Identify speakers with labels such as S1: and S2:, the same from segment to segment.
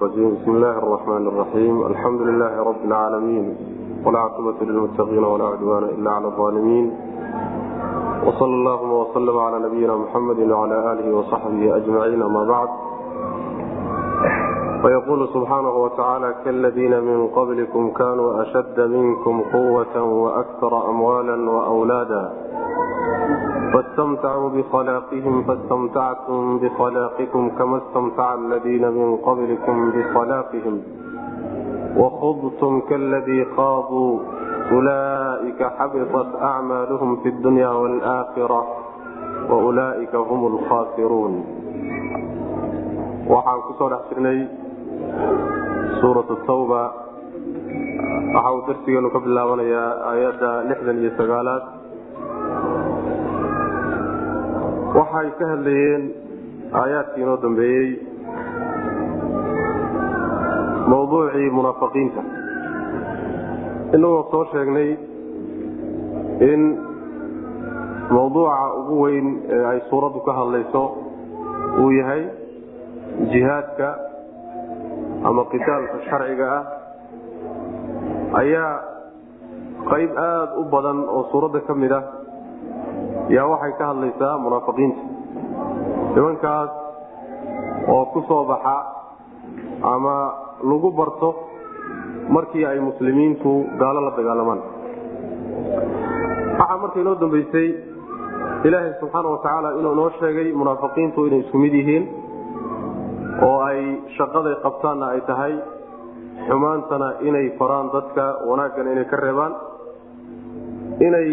S1: بسم الله الرحمن الرحيم الحمد لله رب العالمين والعاقبة للمتقين ولا عدوان إلا على الظالمين وصلى اللهم وسلم على نبينا محمد وعلى آله وصحبه أجمعين أما بعد ويقول سبحانه وتعالى كالذين من قبلكم كانوا أشد منكم قوة وأكثر أموالا وأولادا فاستمتعوا بخلاقهم فاستمتعتم بخلاقكم كما استمتع الذين من قبلكم بخلاقهم وخضتم كالذي خاضوا أولئك حبطت أعمالهم في الدنيا والآخرة وأولئك هم الخاسرون waxaan ku soo dhex jirnay suuratu tawba waxa uu darsigeenu ka bilaabanayaa aayadda lixdan iyo sagaalaad waxay ka hadlayeen aayaadkii inoo dambeeyey mawduucii munaafiqiinta. Inagoo soo sheegnay in mawduuca ugu weyn ee ay suuraddu ka hadlayso uu yahay jihaadka ama qitaalka sharciga ah ayaa qayb aada u badan oo suuradda ka mid ah yaa waxay ka hadlaysaa munaafiqiinta. Nimankaas oo ku soo baxa ama lagu barto markii ay muslimiintu gaalo la dagaalamaan. Waxaa marka inoo dambeysay ilaahay subxaana watacaala inuu inoo sheegay munaafiqiintu inay isku mid yihiin oo ay shaqaday qabtaanna ay tahay xumaantana inay faraan dadka wanaaggana inay ka reebaan inay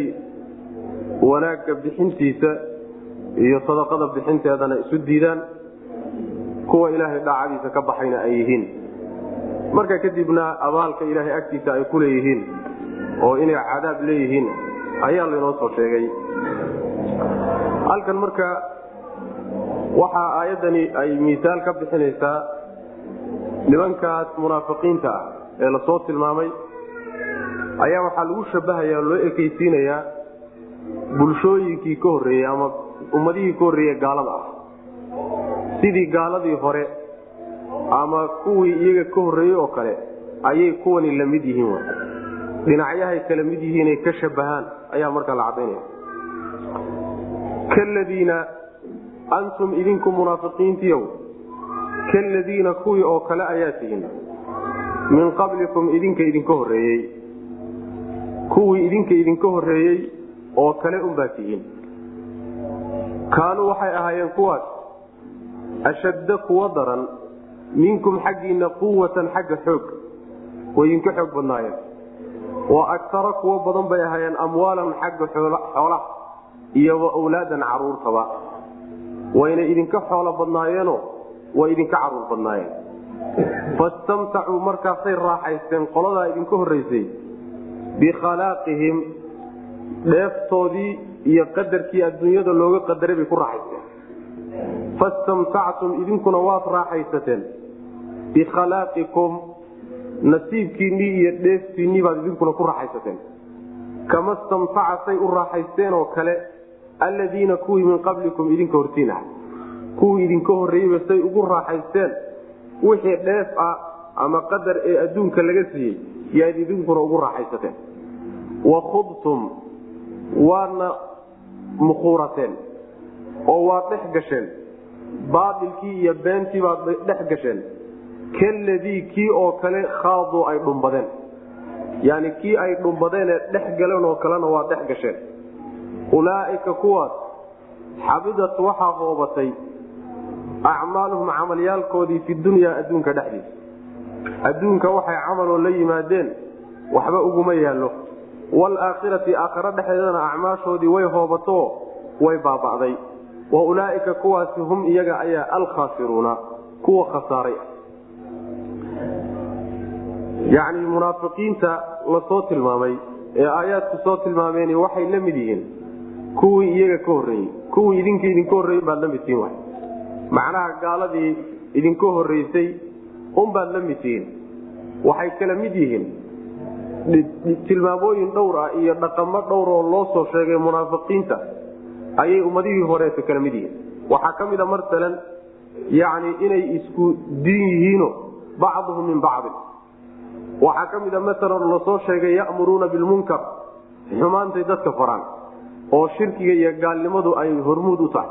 S1: wanaagga bixintiisa iyo sadaqada bixinteedana isu diidaan kuwa ilaahay dhaacadiisa ka baxayna ay yihiin. Marka kadibna abaalka ilaahay agtiisa ay ku leeyihiin oo inay cadaab leeyihiin ayaa laynoo soo sheegay. Halkan marka waxaa aayaddani ay miisaal ka bixinaysaa nimankaas munaafiqiinta ah ee la soo tilmaamay ayaa waxaa lagu shabahayaa loo ekeysiinayaa bulshooyinkii ka horreeyey ama ummadihii ka horreeye gaalada ah. Sidii gaaladii hore ama kuwii iyaga ka horreeyey oo kale ayay kuwani la mid yihiin dhinacyahay kala mid yihiinay ka shabahaan ayaa markaa la cadaynaya kaladiina antum idinku munaafiqiintiyow kaladiina kuwii oo kale ayaa tihin min qablikum idinka idinka horreeyey kuwii idinka idinka horreeyey oo kale unbaa tihiin. Kaanuu waxay ahaayeen kuwaas ashadda kuwa daran minkum xaggiinna quwatan xagga xoog way idinka xoog badnaayeen wa agtara kuwo badan bay ahaayeen amwaalan xagga xoolaha iyo wa awlaadan caruurtaba. Wayna idinka xoolo badnaayeenoo way idinka carruur badnaayeen. Fastamtacuu markaasay raaxaysteen qoladaa idinka horraysay bikhalaaqihim dheeftoodii iyo qadarkii adduunyada looga qadaray bay ku raaxaysteen. Fastamtactum idinkuna waad raaxaysateen. Bikhalaqikum nasiibkiinnii iyo dheeftiinnii baad idinkuna ku raaxaysateen. Kama stamtaca say u raaxaysteen oo kale alladiina kuwii min qablikum idinka hortiin kuwii idinka horreeyeyba say ugu raaxaysteen wixii dheef ah ama qadar ee adduunka laga siiyey yaad idinkuna ugu raaxaysateen. Wa khudtum waadna mukhuurateen oo waad dhex gasheen. Baatilkii iyo beentii baad dhex gasheen. Kaladii kii oo kale khaaduu ay dhumbadeen. Yani kii ay dhumbadeenee dhex galeen oo kalena waad dhex gasheen. Ulaaika kuwaas xabidat waxaa hoobatay acmaaluhum camalyaalkoodii fi dunyaa adduunka dhexdiisa. Adduunka waxay camaloo la yimaadeen waxba uguma yaallo waalaakhirati aakhiro dhexdeedana acmaashoodii way hoobato way baaba'day wa ulaaika kuwaasi hum iyaga ayaa alkhaasiruuna kuwa khasaaray yacni munaafiqiinta la soo tilmaamay ee aayaadku soo tilmaameen waxay la mid yihiin kuwii iyaga ka horreeyey kuwii idinka idinka horreeyey baad la mid tihiin wa macnaha gaaladii idinka horreysay unbaad la mid tihiin waxay kala mid yihiin tilmaamooyin dhowr ah iyo dhaqamo dhowr oo loo soo sheegay munaafiqiinta ayay ummadihii horeeta kala mid yihiin. Waxaa ka mid a masalan yacni inay isku diin yihiino bacduhum min bacdin. Waxaa ka mida maalan la soo sheegay ya'muruuna bilmunkar xumaantay dadka faraan oo shirkiga iyo gaalnimadu ay hormuud u tahay.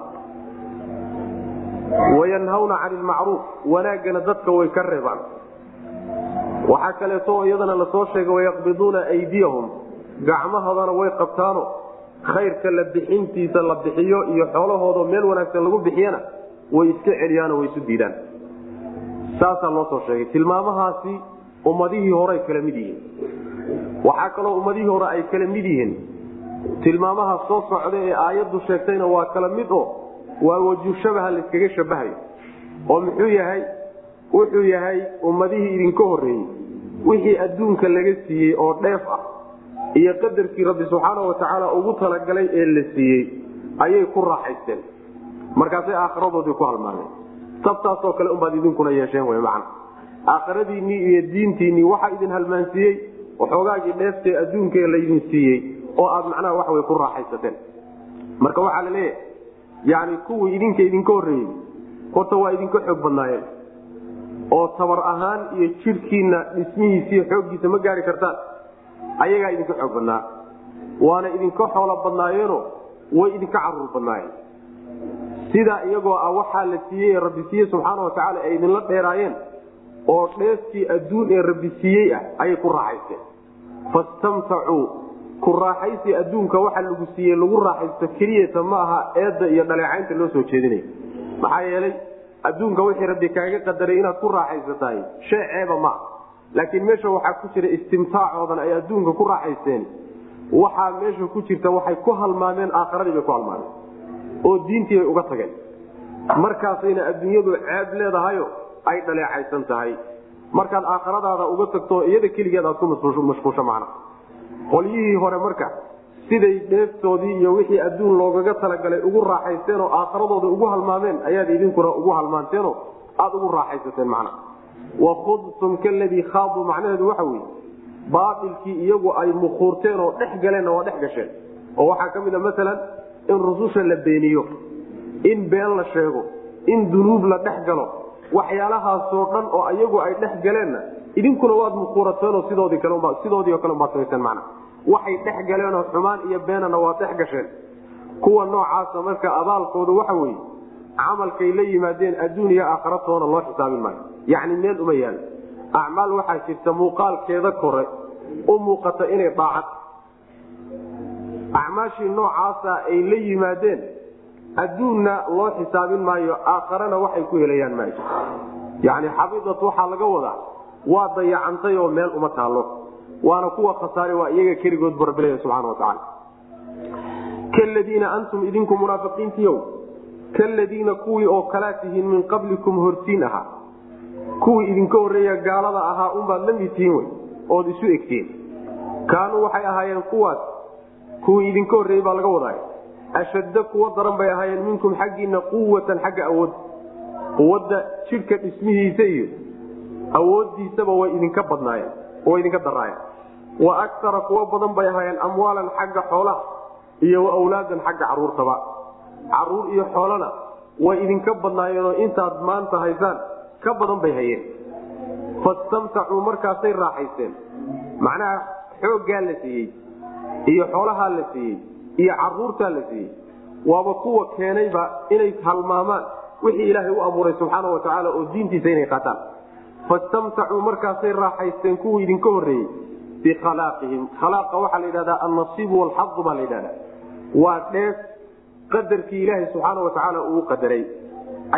S1: Wayanhawna cani lmacruuf wanaaggana dadka way ka reebaan waxaa kaleeto iyadana la soo sheegay wayaqbiduuna aydiyahum. Gacmahoodana way qabtaano. Khayrka la bixintiisa la bixiyo iyo xoolahooda meel wanaagsan lagu bixiyana way iska celiyaano way isu diidaan. Saasaa loo soo sheegay. Tilmaamahaasi ummadihii horeay kala mid yihiin. Waxaa kaloo ummadihii hore ay kala mid yihiin. Tilmaamaha soo socda ee aayaddu sheegtayna waa kala mid oo waa wajushabaha layskaga shabahayo. Oo muxuu yahay? Wuxuu yahay ummadihii idinka horreeyey wixii adduunka laga siiyey oo dheef ah iyo qadarkii rabbi subxaana watacaala ugu talagalay ee la siiyey ayay ku raaxaysteen. Markaasay aakhiradoodii ku halmaameen. Sabtaasoo kale unbaad idinkuna yeesheen wy macna. Aakhiradiinnii iyo diintiinnii waxaa idin halmaansiiyey waxoogaagii dheeftee adduunka laydin siiyey oo aad macnaha wax way ku raaxaysateen. Marka waxaa la leeyahay yani kuwii idinka idinka horreeyey horta waa idinka xoog badnaayeen oo tabar ahaan iyo jidhkiina dhismihiisa iyo xooggiisa ma gaari kartaan. Ayagaa idinka xoog badnaa. Waana idinka xoolo badnaayeenoo way idinka carruur badnaayeen. Sidaa iyagoo ah waxaa la siiyey rabbi siiye subxaana watacaala ay idinla dheeraayeen oo dheeftii adduun ee rabbi siiyey ah ayay ku raaxaysteen. Fastamtacuu ku raaxaysi adduunka waxa lagu siiyey lagu raaxaysto keliyata ma aha eedda iyo dhaleecaynta loo soo jeedinay. Maxaa yeelay adduunka wixii rabbi kaaga qadaray inaad ku raaxaysatahay shay ceeba ma laakiin meesha waxaa ku jira istimtaacoodan ay adduunka ku raaxaysteen. Waxaa meesha ku jirta waxay ku halmaameen aakharadii bay ku halmaameen. Oo diintii bay uga tageen. Markaasayna adduunyadu ceeb leedahayo ay dhaleecaysan tahay. Markaad aakhiradaada uga tagto iyada keligeed aad ku mashquusho macna. Qolyihii hore marka siday dheeftoodii iyo wixii adduun loogaga talagalay ugu raaxaysteen oo aakhiradooda ugu halmaameen ayaad idinkuna ugu halmaanteenoo aada ugu raaxaysateen macna. Wakhudtum kaladii khaaduu macnaheedu waxa weye baailkii iyagu ay mukhuurteen oo dhex galeenna waa dhex gasheen. Oo waxaa ka mid a maalan in rususha la beeniyo in been la sheego in dunuub la dhex galo waxyaalahaasoo dhan oo iyagu ay dhex galeenna idinkuna waad mukhuurateenoo sidoodii sidoodii kale baad samayseen mana waxay dhex galeenoo xumaan iyo beenana waad dhex gasheen. Kuwa noocaasa marka abaalkooda waxa weeye camalkay la yimaadeen adduun iyo aakhiratoona loo xisaabin maayo. Yacni meel uma yaal. Acmaal waxaa jirta muuqaalkeeda kore u muuqata inay daacad. Acmaashii noocaasa ay la yimaadeen adduunna loo xisaabin maayo aakharana waxay ku helayaan maayo. Yani xabiidat waxaa laga wadaa waa dayacantay oo meel uma taallo waana kuwa khasaare waa iyaga keligood barbilaya subxana watacaala kaladiina antum idinku munaafiqiintiiow kaladiina kuwii oo kalaa tihiin min qablikum hortiin ahaa. Kuwii idinka horreeya gaalada ahaa unbaad la mid tihiin wey ood isu egtiin kaanuu waxay ahaayeen kuwaas kuwii idinka horreeyey baa laga wadaay ashadda kuwa daran bay ahaayeen minkum xaggiina quwatan xagga awood. Quwadda jidhka dhismihiisa iyo awooddiisaba way idinka badnaayeen way idinka daraayeen wa aktara kuwa badan bay ahaayeen amwaalan xagga xoolaha iyo wa awlaadan xagga caruurtaba. Caruur iyo xoolana way idinka badnaayeenoo intaad maanta haysaan ka badan bay hayeen. Fastamtacuu markaasay raaxaysteen. Macnaha xooggaa la siiyey iyo xoolahaa la siiyey iyo caruurtaa la siiyey. Waaba kuwa keenayba inay halmaamaan wixii ilaahay u abuuray subxaana wa tacaala oo diintiisa inay qaataan fastamtacuu markaasay raaxaysteen kuwii idinka horreeyey bikhalaaqihim. Khalaaqa waxaa la yidhahdaa annasiibu walxadu baa la yidhahdaa. Waa dheef qadarkii ilaahay subxaana wa tacaala uu qadaray.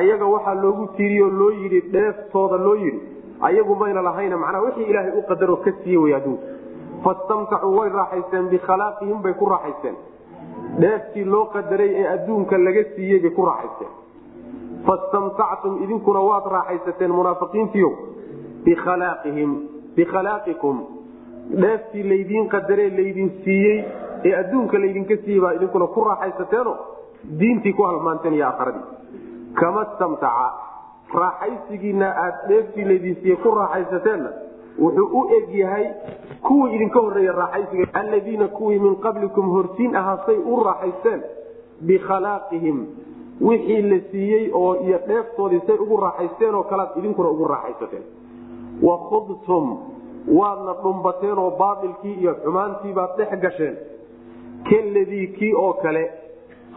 S1: Ayaga waxaa loogu tiiriyoo loo yidhi dheeftooda loo yidhi. Ayagu mayna lahayna macnaa wixii ilaahay u qadaroo ka siiye way adduunka. Fastamtacuu way raaxaysteen bikhalaaqihim bay ku raaxaysteen. Dheeftii loo qadaray ee adduunka laga siiyey bay ku raaxaysteen. Fastamtactum idinkuna waad raaxaysateen munaafiqiintiio bikhalaqikum dheeftii laydiin qadaree laydin siiyey ee adduunka laydinka siiyey baa idinkuna ku raaxaysateeno diintii ku halmaanteen iyo kama stamtaca raaxaysigiina aad dheeftii laydin siiyey ku raaxaysateenna wuxuu u eg yahay kuwii idinka horreeya raaxaysiga alladiina kuwii min qablikum hortiin ahaa say u raaxaysteen bikhalaaqihim wixii la siiyey oo iyo dheeftoodii say ugu raaxaysteen oo kalaad idinkuna ugu raaxaysateen wakhudtum waadna dhumbateen oo baailkii iyo xumaantii baad dhex gasheen. Kaladii kii oo kale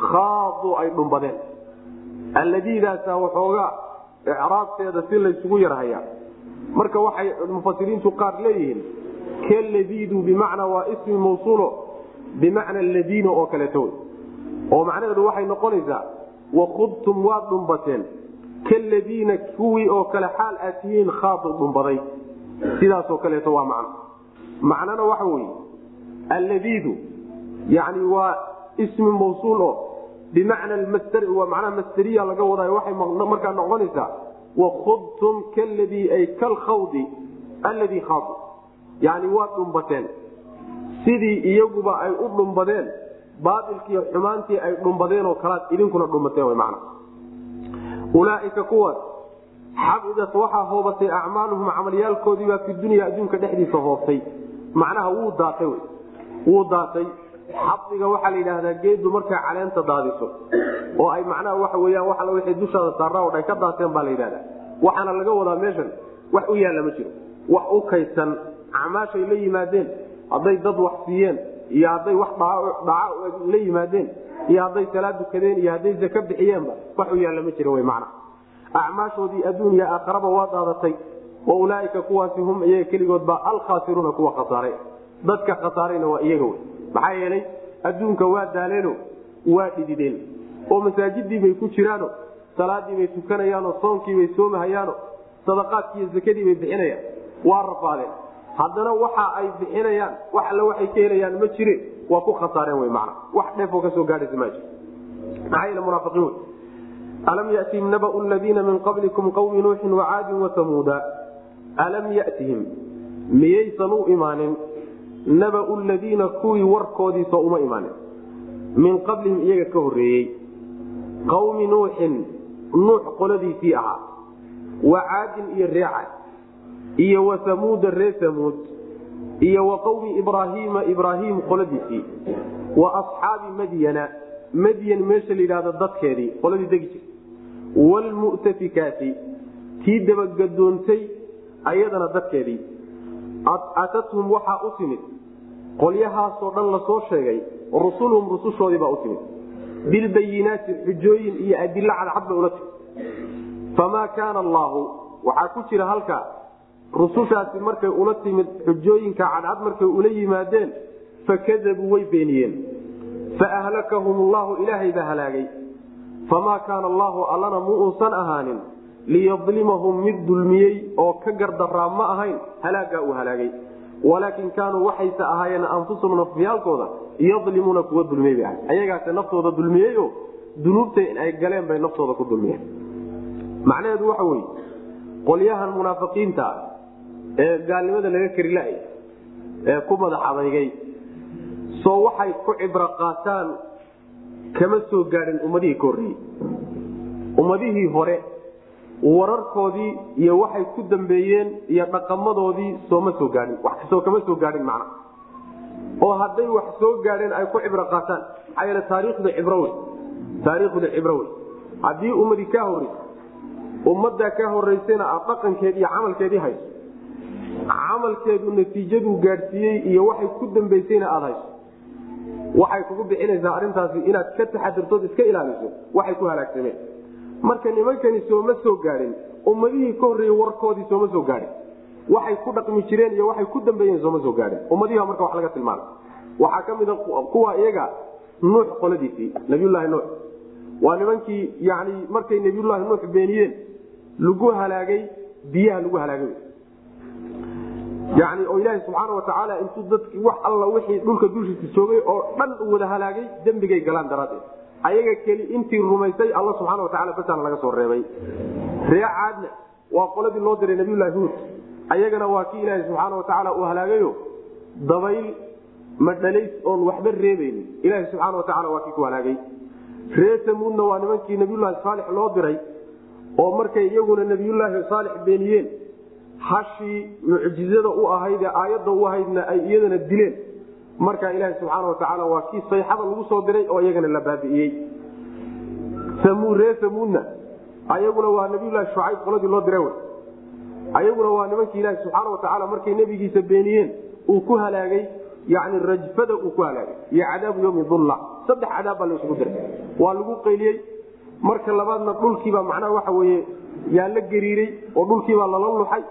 S1: khaaduu ay dhumbadeen. Alladiidaasa waxoogaa icraabteeda si laysugu yarhayaa marka waxay mufasiriintu qaar leeyihiin kaladiidu bimacnaa waa ismi mawsuulo bimacna ladiina oo kaleeto wey oo macnaheedu waxay noqonaysaa wakhudtum waad dhumbateen kaladiina kuwii oo kale xaal aad tihiin khaadu sidaasoo kaleeto waa macno macnana waxa weye alladiidu yani waa ismi mawsuul oo bimacna masdar waa macnaha masderiya laga wadaayo waxay markaa noqonaysaa wakhudtum kaladii ay kalkhawdi alladii khaadu yani waad dhumbateen sidii iyaguba ay u dhumbadeen baailkiiyo xumaantii ay dhumbadeen oo kalaad idinkuna dhumbateen man ulaaika kuwaas xabidat waxaa hoobatay acmaaluhum camalyaalkoodiibaa fi dunya adduunka dhexdiisa hoobtay macnaha wuu daatay wuu daatay. Xadiga waxaa la yidhaahdaa geedu markay caleenta daadiso oo ay macnaha waxa weyaan wa alla wixii dushaada saarraa o dhan ka daateen baa la yidhahda waxaana laga wadaa meeshan wax u yaalla ma jiro. Wax u kaydsan acmaashay la yimaadeen. Hadday dad wax siiyeen iyo hadday wax dhaca la yimaadeen iyo hadday salaad dukadeen iyo hadday zaka bixiyeenba wax u yaalla ma jira wy macna. Acmaashoodii adduun iyo aakharaba waa daadatay wa ulaaika kuwaasi hum iyaga keligoodbaa alkhaasiruuna kuwa khasaaray dadka khasaarayna waa iyaga wey. Maxaa yeelay adduunka waa daaleeno waa dhidideen. Oo masaajidii bay ku jiraano salaadii bay tukanayaano soonkii bay soomahayaano sadaqaadkiiyo zakadii bay bixinayaan. Waa rafaadeen haddana waxa ay bixinayaan wax alle waxay ka helayaan ma jire waa ku khasaareen wy mana wax dheefoo ka soo gaadhaysa ma maxaa yeele munaafiqiin wey alam yatihim nabau ladiina min qablikum qawmi nuuxin wacaadin wasamuuda alam yatihim. Miyaysan u imaanin? Nabau ladiina kuwii warkoodiisoo uma imaanin. Min qablihim iyaga ka horeeyey qawmi nuuxin nuux qoladiisii ahaa. Wa caadin iyo reeca. Iyo wa samuuda ree samuud iyo wa qawmi ibraahiima ibraahim qoladiisii wa asxaabi madyana madyan meesha la yidhahdo dadkeedii qoladii degi jirta wlmu'tafikaati tii dabagadoontay ayadana dadkeedii. Atathum waxaa u timid qolyahaasoo dhan la soo sheegay rusuluhum rusushoodiibaa u timid. Bilbayinaati xujooyin iyo adilo cadcad bay ula timid. Famaa kaana allaahu waxaa ku jira halkaa rusushaasi markay ula timid xujooyinka cadcad markay ula yimaadeen fakadabuu way beeniyeen. Faahlakahum llahu ilaahay baa halaagay. Famaa kaana allaahu allana mu uusan ahaanin liyadlimahum mid dulmiyey oo ka gardaraa ma ahayn halaagaa uu halaagay. Walaakin kaanuu waxayse ahaayeen anfusahum nafyaalkooda yadlimuuna kuwa dulmiyey bay ahay ayagaase naftooda dulmiyey oo dunuubta ay galeen bay naftooda ku dulmiyeen. Macnaheedu waxa weye qolyahan munaafiqiinta ee gaalnimada laga kari la ee ku madax soo waxay ku cibro qaataan kama soo gaadhin ummadihii ka horreeyey ummadihii hore wararkoodii iyo waxay ku dambeeyeen iyo dhaqamadoodii sooma soo gaadhin soo kama soo gaadhin macna. Oo hadday wax soo gaadheen ay ku cibro qaataan maxaa yeele taariikhda cibro wey taariikhda cibro wey haddii ummadii kaa horreysa ummaddaa kaa horraysayna aad dhaqankeed iyo camalkeedii hayso camalkeedu natiijaduu gaadhsiiyey iyo waxay ku dambaysayna aada hayso. Waxay kugu bixinaysaa arintaasi inaad ka taxadirtood iska ilaaliso waxay ku halaagsameen marka nimankani sooma soo gaadhin ummadihii ka horreeyey warkoodii sooma soo gaadhin. Waxay ku dhaqmi jireen iyo waxay ku dambeeyeen sooma soo gaadhin. Ummadihi marka wax laga tilmaamay. Waxaa ka mida kuwa iyaga nuux qoladiisii nabiyulaahi nuux. Waa nimankii yani markay nabiyulaahi nuux beeniyeen lagu halaagay biyaha lagu halaagay yani oo ilaaha subxaana watacaala intuu dadki wax alla wixii dhulka dushiisa joogay oo dhan wada halaagay dembigay galaan daraaddeed. Ayaga keli intii rumaysay alla subxaana wataala basana laga soo reebay. Ree waa qoladii loo diray nabiyulahi huud. Ayagana waa kii ilaaha subxaana watacaala uu halaagayo dabayl madhalays oon waxba reebaynin ilaha subxaana watacaala waa kii ku halaagay. Ree tamuudna waa nimankii nabiyulaahi saalix loo diray oo markay iyaguna nabiyulaahi saalix beeniyeen hashii mucjizada u ahayd ee aayadda u ahaydna ay iyadana dileen. Markaa ilaaha subxaana watacaala waa kii sayxada lagu soo diray oo iyagana la baabi'iyey ree samuudna ayaguna waa nabiyulahi shucayb qoladii loo diray ayaguna waa nimankii ilaahi subxaana watacaala markay nebigiisa beeniyeen uu ku halaagay yani rajfada uu ku halaagay. Iyo cadaabu yawmi dulla. Saddex cadaab baa laysugu diray. Waa lagu qayliyey. Marka labaadna dhulkiibaa macnaha waxa weye yaa la gariiray oo dhulkiibaa lala luxay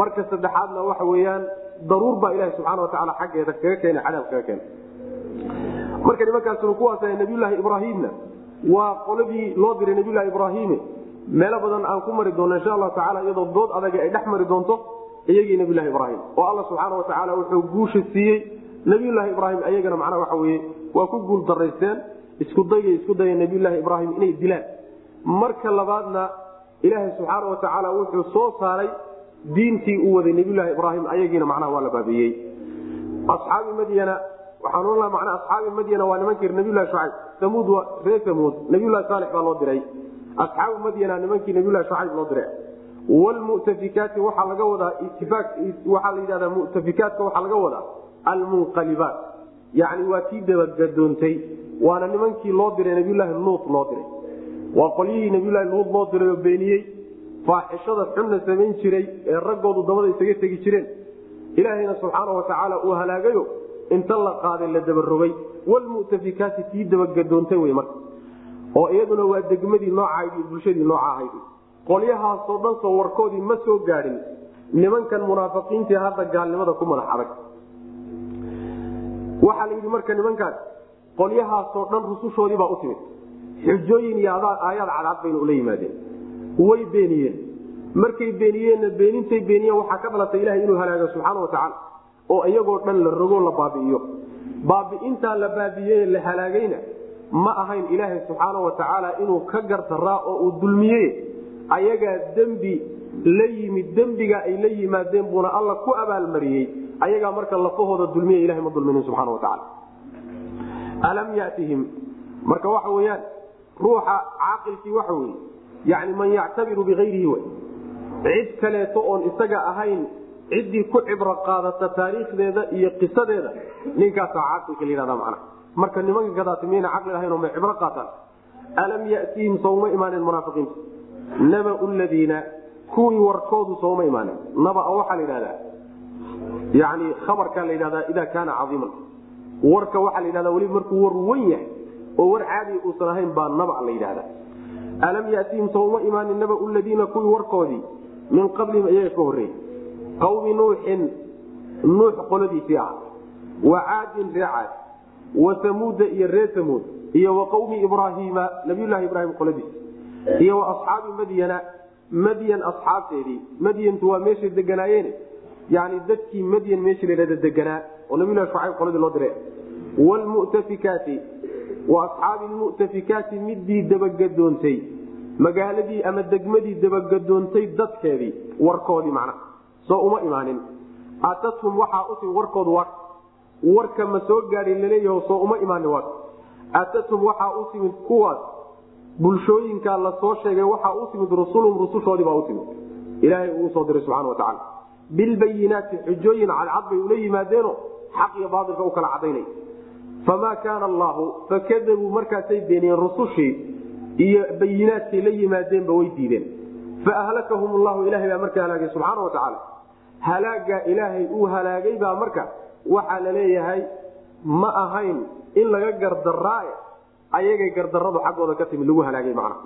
S1: marka saddexaadna waxa weyaan daruur baa ilahi subxaana watacaala xaggeeda kaga keenay cadaab kaga keenay. Marka nimankaasuna kuwaas nabiyulaahi ibraahimna waa qoladii loo diray nabiylahi ibraahime. Meelo badan aan ku mari doono insha allahu tacala iyadoo dood adag ay dhex mari doonto iyagii nabiylahi ibraahim. Oo alla subxaana watacaala wuxuu guusha siiyey nabiyulaahi ibraahim ayagana macnaha waxa weye waa ku guul daraysteen isku dayay isku daya nabiyulaahi ibraahim inay dilaan. Marka labaadna ilaahay subxaana watacaala wuxuu soo saaray diintii uu waday nabiyulaahi ibraahim ayagiina macnaha waa la baabiyey. Asxaabi madyana waxaan ohan laha macnaa asxaabi madyana waa nimankii nabiyulahi shucayb. Samuud waa reer samuud nabiyulahi saalix baa loo diray. Asxaabu madyana nimankii nabiyulahi shucayb loo diray. Wlmutafikaati waxaa laga wadaa waxaa la yidhahdaa mutafikaadka waxaa laga wadaa almunqalibaat. Yani waa tii dabagadoontay waana nimankii loo diray nabiyulaahi luut loo diray. Waa qolyihii nabiyulahi luut loo diray oo beeniyey faaxishada xunna samayn jiray ee raggoodu dabada isaga tegi jireen. Ilaahayna subxaana watacaala uu halaagayo inta la qaaday la dabarogay wlmutafikaati tii dabagadoontay w marka. Oo iyaduna waa degmadii noocahayd iyo bulshadii nooca ahayd. Qolyahaasoo dhan soo warkoodii ma soo gaadhin. Nimankan munaafiqiintii hadda gaalnimada ku madax adag. Waxaa la yidhi marka nimankaas qolyahaasoo dhan rusushoodiibaa u timid. Xujooyin iyo aayaad cadcad bayna ula yimaadeen way beeniyeen. Markay beeniyeenna beenintay beeniyeen waxaa ka dhalatay ilahay inuu halaago subxaana watacaala oo iyagoo dhan la rogo la baabi'iyo. Baabi'intaa la baabiye la halaagayna ma ahayn ilaahay subxaana watacaala inuu ka gardaraa oo uu dulmiye ayagaa dembi la yimid dembiga ay la yimaadeen buuna alla ku abaalmariyey. Ayagaa marka lafahooda dulmiya ilahay ma dulminin subxana watacaala alam yatihim? Marka waxa weyaan ruuxa caaqilkii waxa weye yani man yactabiru biayrihi w cid kaleeto oon isaga ahayn ciddii ku cibro qaadata taariikhdeeda iyo qisadeeda ninkaasaa caaqilka layhahda mana marka nimanka kadaati mayna caqli lahayn oo may cibro qaataan? Alam yatihim sowma imaanin munaafiqiinta nabau ladiina kuwii warkoodu sooma imaanin. Nabaa waxaa la yidhahdaa yani khabarkaa la yidhahdaa idaa kaana caiiman warka waxaa la yidhahdaa weliba markuu war wen yahay oo war caadiya uusan ahayn baa naba la yidhahdaa alam yatihim sooma imaanin nabau ladiina kuwii warkoodii min qablihim iyaga ka horreeyey qawmi nuuxin nuux qoladiisii ah wa caadin ree caad wa samuuda iyo ree samuud iyo wa qawmi ibraahiima nabiylahi ibraahim qoladiisi iyo wa asxaabi madyana madyan asxaabteedii madyantu waa meeshay deganaayeen yani dadkii madyan meeshii ladhada deganaa oo nabilahi shucayb qoladii loo diray wlmutafikaati wa asxaabi lmu'tafikaati midii dabagadoontay magaaladii ama degmadii dabagadoontay dadkeedii warkoodii macnaha soo uma imaanin. Atathum waxaa utimid warkoodu waa warka ma soo gaadhin laleeyaho soo uma imaanin waa atathum waxaa u timid kuwaas. Bulshooyinkaa la soo sheegay waxaa u timid rusulum rusushoodii baa u timid ilaahay uu soo diray subxana wa tacala bilbayinaati xujooyin cadcad bay ula yimaadeeno xaq iyo baailka u kala cadaynay famaa kaana allaahu fakadabuu markaasay beeniyeen rusushii iyo bayinaadkay la yimaadeenba way diideen faahlakahum llahu ilahay baa marka halaagay subxaana watacaala halaagaa ilaahay uu halaagay baa marka waxaa la leeyahay ma ahayn in laga gardaraae ayagay gardaradu xaggooda ka timi lagu halaagay macna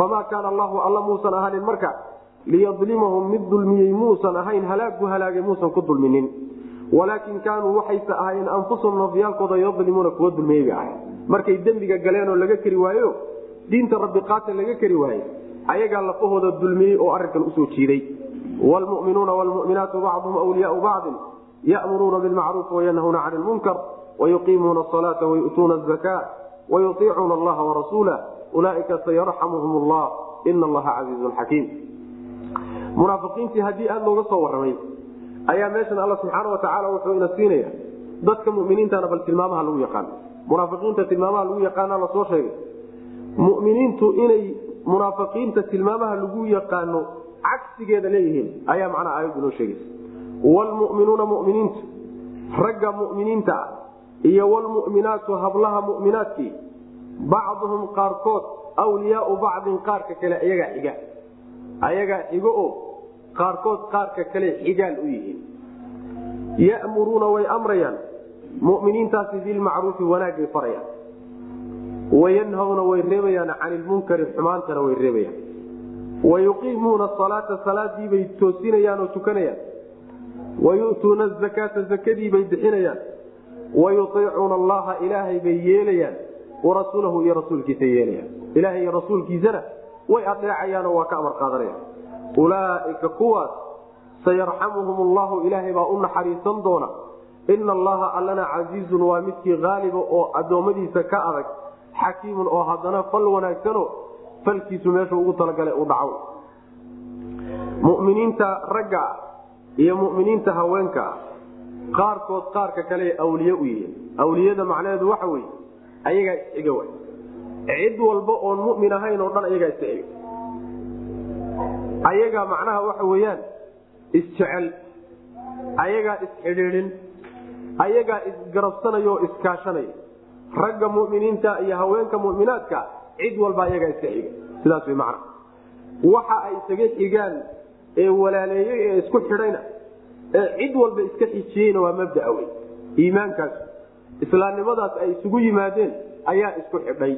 S1: famaa kaana allahu alla muusan ahaanin marka liyadlimahum mid dulmiyey muusan ahayn halaagu halaagay muusan ku dulminin walaakin kaanuu waxayse ahaayeen anfusahum nafyaalkooda yadlimuuna kuwa dulmiyey bay ahayn markay dembiga galeenoo laga keri waayo diinta rabbi qaata laga keri waaye ayagaa lafahooda dulmiyey oo arinkan u soo jiiday. Wlmuminuuna wlmuminaatu bacduhum wliyaau bacdin yamuruuna bilmacruufi wayanhuna cani lmunkar wayuqiimuuna asalaata wayutuuna azaka wayuiicuuna allaha warasuula ulaaika sayarxamuhum llah ina allaha casiizun xakiim munaafiqiintii haddii aada looga soo waramay ayaa meeshan alla subxaana watacaala wuxuu ina siinaya dadka muminiintana bal tilmaamaha lagu yaqaan. Munaafiqiinta tilmaamaha lagu yaqaana la soo sheegay. Muminiintu inay munaafiqiinta tilmaamaha lagu yaqaano cagsigeeda leeyihiin ayaa macnaha aayaddu noo sheegaysa wlmuminuuna muminiintu ragga muminiinta ah iyo wlmuminaatu hablaha muminaadkii bacduhum qaarkood wliyaau bacdin qaarka kale ayagaa xiga ayagaa xigo oo qaarkood qaarka kale xigaal u yihiin. Ya'muruuna way amrayaan. Muminiintaasi bilmacruufi wanaagay farayaan. Wayanhawna way reebayaan. Can ilmunkari xumaantana way reebayaan. Wayuqiimuuna salaata salaadiibay toosinayaan oo tukanayaan. Wayu'tuuna azakaata zakadiibay bixinayaan. Wayuiicuuna allaha ilaahay bay yeelayaan. Warasuulahu iyo rasuulkiisa yeelayaan. Ilahay iyo rasuulkiisana way adeecayaanoo waa ka amar qaadanayaan ulaaika kuwaas sayarxamuhum allahu ilaahay baa u naxariisan doona. Ina allaha allana casiizun waa midkii haaliba oo addoommadiisa ka adag xakiimun oo haddana fal wanaagsano falkiisu meeshu ugu talagalay u dhaco muminiinta ragga ah iyo muminiinta haweenka ah qaarkood qaarka kale awliye u yihiin. Awliyada macnaheedu waxa weye ayagaa isxiga cid walba oon mumin ahayn oo dhan ayagaa isxiga ayagaa macnaha waxa weeyaan isjecel ayagaa isxidhiidhin ayagaa isgarabsanaya oo iskaashanaya ragga muminiinta iyo haweenka muminaadka cid walba ayagaa iska xiga. Sidaas way macna. Waxa ay isaga xigaan ee walaaleeyey ee isku xidhayna ee cid walba iska xijiyeyna waa mabdaa wey iimaankaas islaamnimadaas ay isugu yimaadeen ayaa isku xidhay.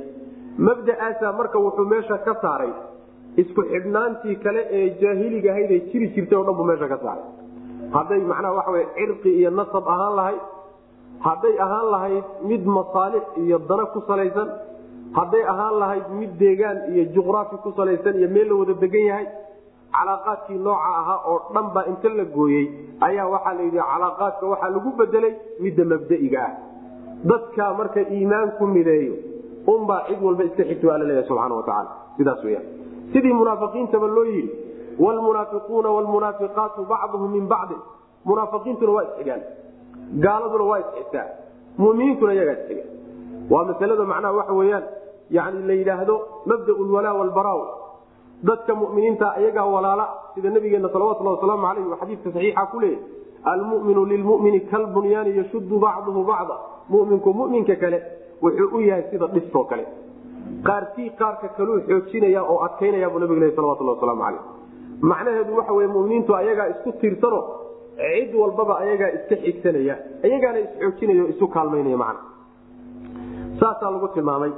S1: Mabda'aasaa marka wuxuu meesha ka saaray isku xidhnaantii kale ee jaahiliga ahayd ay jiri jirtay o dhan buu meesha ka saaray. Hadday macnaha waxa wey cirqi iyo nasab ahaan lahayd hadday ahaan lahayd mid masaalix iyo dana ku salaysan hadday ahaan lahayd mid deegaan iyo juqraafi ku salaysan iyo meel la wada degan yahay calaaqaadkii nooca ahaa oo dhan baa inta la gooyey ayaa waxaa layidhi calaaqaadka waxaa lagu bedelay midda mabda'iga ah. Dadkaa marka iimaan ku mideeyo unbaa cid walba iska xigta waa la leeyahay subxana watacaala sidaas weyaan sidii munaafiqiintaba loo yidhi wlmunaafiquuna wlmunaafiqaatu bacduhum min bacdin. Munaafiqiintuna waa isxigaan gaaladuna waa isxigtaa muminiintuna iyagaa isxiga waa masalada macnaha waxa weyaan yani la yidhaahdo mabda lwalaa walbara dadka muminiinta iyagaa walaala sida nabigeena salawatuli wasalaamu aleyh uu xadiidka saxiixa ku leeyay almuminu lilmumini kalbunyaani yashudu bacduhu bacda. Muminku muminka kale wuxuu u yahay sida dhistoo kale qaarkii qaarka kaluu xoojinaya oo adkaynaya buu nabig salawatuli wasalaamu aleyh macnaheedu waxa wey muminiintu ayagaa isku tiirsano cid walbaba ayagaa iska xigsanaya iyagaana isxoojinaya isu kaalmaynaya man saasaa lagu tilmaamay.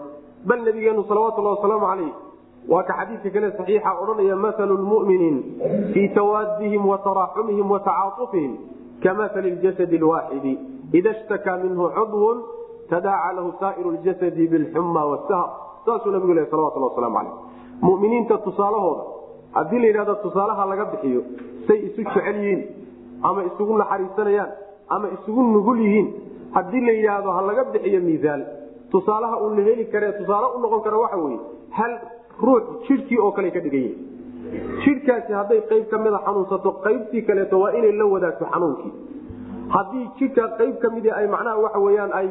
S1: Bal nabigeenu salawatuli wasalaamu aleyh waa ka xadiidka kale saxiixa odhanaya maalu lmuminiin fii tawaadihim wa taraaxumihim wa tacaatufihim kamahali ljasadi lwaaxidi ida shtakaa minhu cudwun tadaaca lahu saairu ljasadi bilxuma wasahar saasuu nabigu le salawatuli wasalaamu aleyh muminiinta tusaalahooda haddii la yidhahdo tusaalaha laga bixiyo say isu jecel yihiin ama isugu naxariisanayaan ama isugu nugul yihiin haddii la yidhaahdo ha laga bixiyo miisaal tusaalaha uun la heli kare tusaale u noqon kara waxa weye hal ruux jidhkii oo kale ka dhigan yihi jidhkaasi hadday qayb ka mida xanuunsato qaybtii kaleeto waa inay la wadaagto xanuunkii. Haddii jidhka qayb ka midi ay macnaha waxa weyaan ay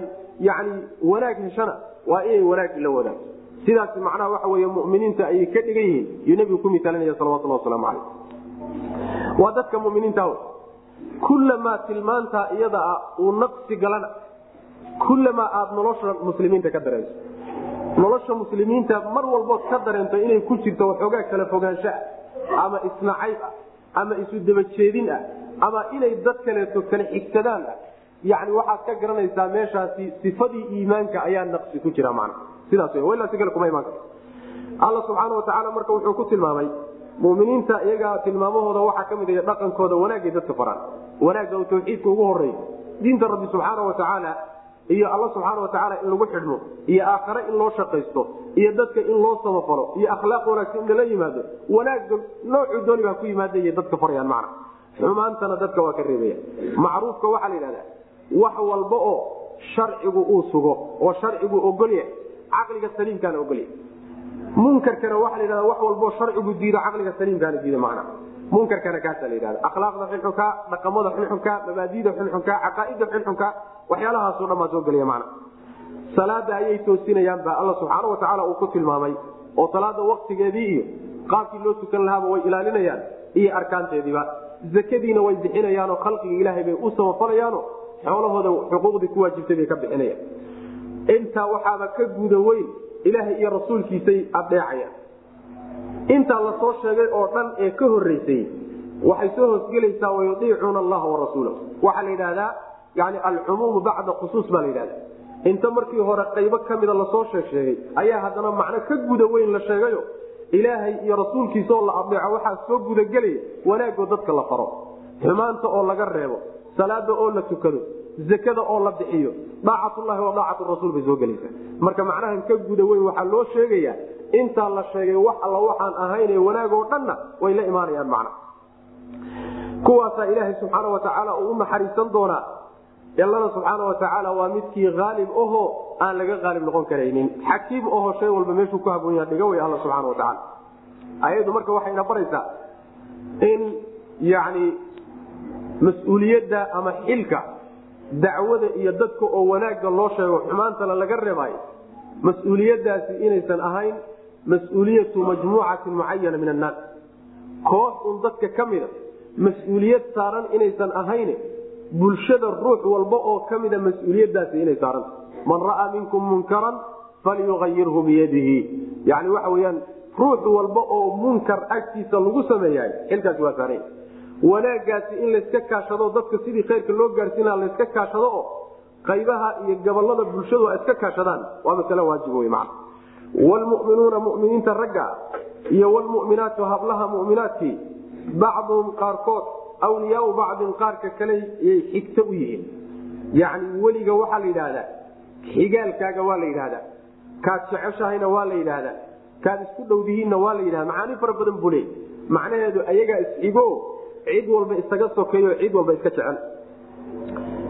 S1: yani wanaag heshana waa inay wanaag la wadaagto sidaas macnaha waxa wey muminiinta ayay ka dhigan yihiin yuu nabigu ku misaalinaya salawatuli wasalaamu caleyh waa dadka muminiinta kullamaa tilmaantaa iyada ah uu naqsi galana kullamaa aada nolosha muslimiinta ka dareenso nolosha muslimiinta mar walbood ka dareento inay ku jirto waxoogaa kala fogaansho ah ama isnacayb ah ama isu dabajeedin ah ama inay dad kaleeto kala xigsadaan ah. Yani waxaad ka garanaysaa meeshaasi sifadii iimaanka ayaa naqsi ku jira man sidaas si kale kuma imaan karo alla subxaana watacaala marka wuxuu ku tilmaamay muminiinta iyagaa tilmaamahooda waxaa ka mid ah dhaqankooda wanaagay dadka faraan wanaagga tawxiidka ugu horeeyo diinta rabbi subxaana watacaala iyo alla subxaana watacaala in lagu xidhmo iyo aakhare in loo shaqaysto iyo dadka in loo samafalo iyo akhlaaq wanaagsan in lala yimaado wanaagga noocuu dooni baa ku yimaadaya dadka farayaan macna. Xumaantana dadka waa ka reebaya. Macruufka waxaa la yidhahdaa wax walba oo sharcigu uu sugo oo sharcigu ogolyahay caqliga saliimkaana ogolyahay munkarkana waxaa la yidhahda wax walboo sharcigu diido caqliga saliimkaana diido macna. Munkarkana kaasaa la yidhahda. Akhlaaqda xunxunka dhaqamada xunxunka mabaadida xunxunka caqaaida xunxunka waxyaalahaasoo dhan baa soo gelaya macna. Salaada ayay toosinayaan baa alla subxaana watacaala uu ku tilmaamay oo salaada waktigeedii iyo qaabkii loo tukan lahaaba way ilaalinayaan iyo arkaanteediiba. Zakadiina way bixinayaanoo khalqiga ilaahay bay u samafalayaano xoolahooda xuquuqdii ku waajibtay bay ka bixinayaan intaa waxaaba ka guda weyn ilaahay iyo rasuulkiisay adeecayaan intaa la soo sheegay oo dhan ee ka horeysay waxay soo hoosgelaysaa wayuiicuuna allaha warasuulahu waxaa la yidhahdaa yani alcumuumu bacda khusuus baa la yidhahda inta markii hore qaybo kamida la soo sheeg sheegay ayaa haddana macno ka guda weyn la sheegayo ilaahay iyo rasuulkiisaoo la adeeco waxaa soo gudagelaya wanaagoo dadka la faro. Xumaanta oo laga reebo salaada oo la tukado zakada oo la bixiyo. Daacatullahi wa daacatu rasuul bay soo gelaysaa marka macnahan ka guda weyn waxaa loo sheegayaa intaa la sheegay wax alla waxaan ahayn wanaagoo dhanna way la imaanayaan macna. Kuwaasaa ilaahay subxaana watacaala uu u naxariisan doonaa. Allana subxaana watacaala waa midkii aalib aho aan laga aalib noqon karaynin. Xakiim aho shay walba meeshuu ku haboon yaha dhiga wey alla subxana watacaala ayadu marka waxayna baraysaa in yani mas'uuliyadda ama xilka dacwada iyo dadka oo wanaagga loo sheego xumaantana laga reebaayo mas'uuliyadaasi inaysan ahayn mas'uuliyatu majmuucatin mucayana min annaas. Koox un dadka ka mida mas'uuliyad saaran inaysan ahayn bulshada ruux walba oo ka mida mas'uuliyadaasi inay saaranta man ra'aa minkum munkaran falyuayirhu biyadihi. Yani waxa weyaan ruux walba oo munkar agtiisa lagu sameeyahay xilkaasi waa saaran wanaagaasi in layska kaashado dadka sidii khayrka loo gaarsiina layska kaashado oo qaybaha iyo gobollada bulshadu ay iska kaashadaan waa masale waajib wey man wlmuminuuna muminiinta ragga iyo wlmuminaatu hablaha muminaadkii bacduhum qaarkood awliyaau bacdin qaarka kale yay xigto u yihiin. Yani weliga waxaa la yidhaahdaa xigaalkaaga waa la yidhahdaa kaad jeceshahayna waa la yidhaahdaa kaad isku dhowdihiinna waa la yidhahda macaani fara badan buu leey macnaheedu ayagaa isxigo cid walba isaga sokeeyo cid walba iska jecel.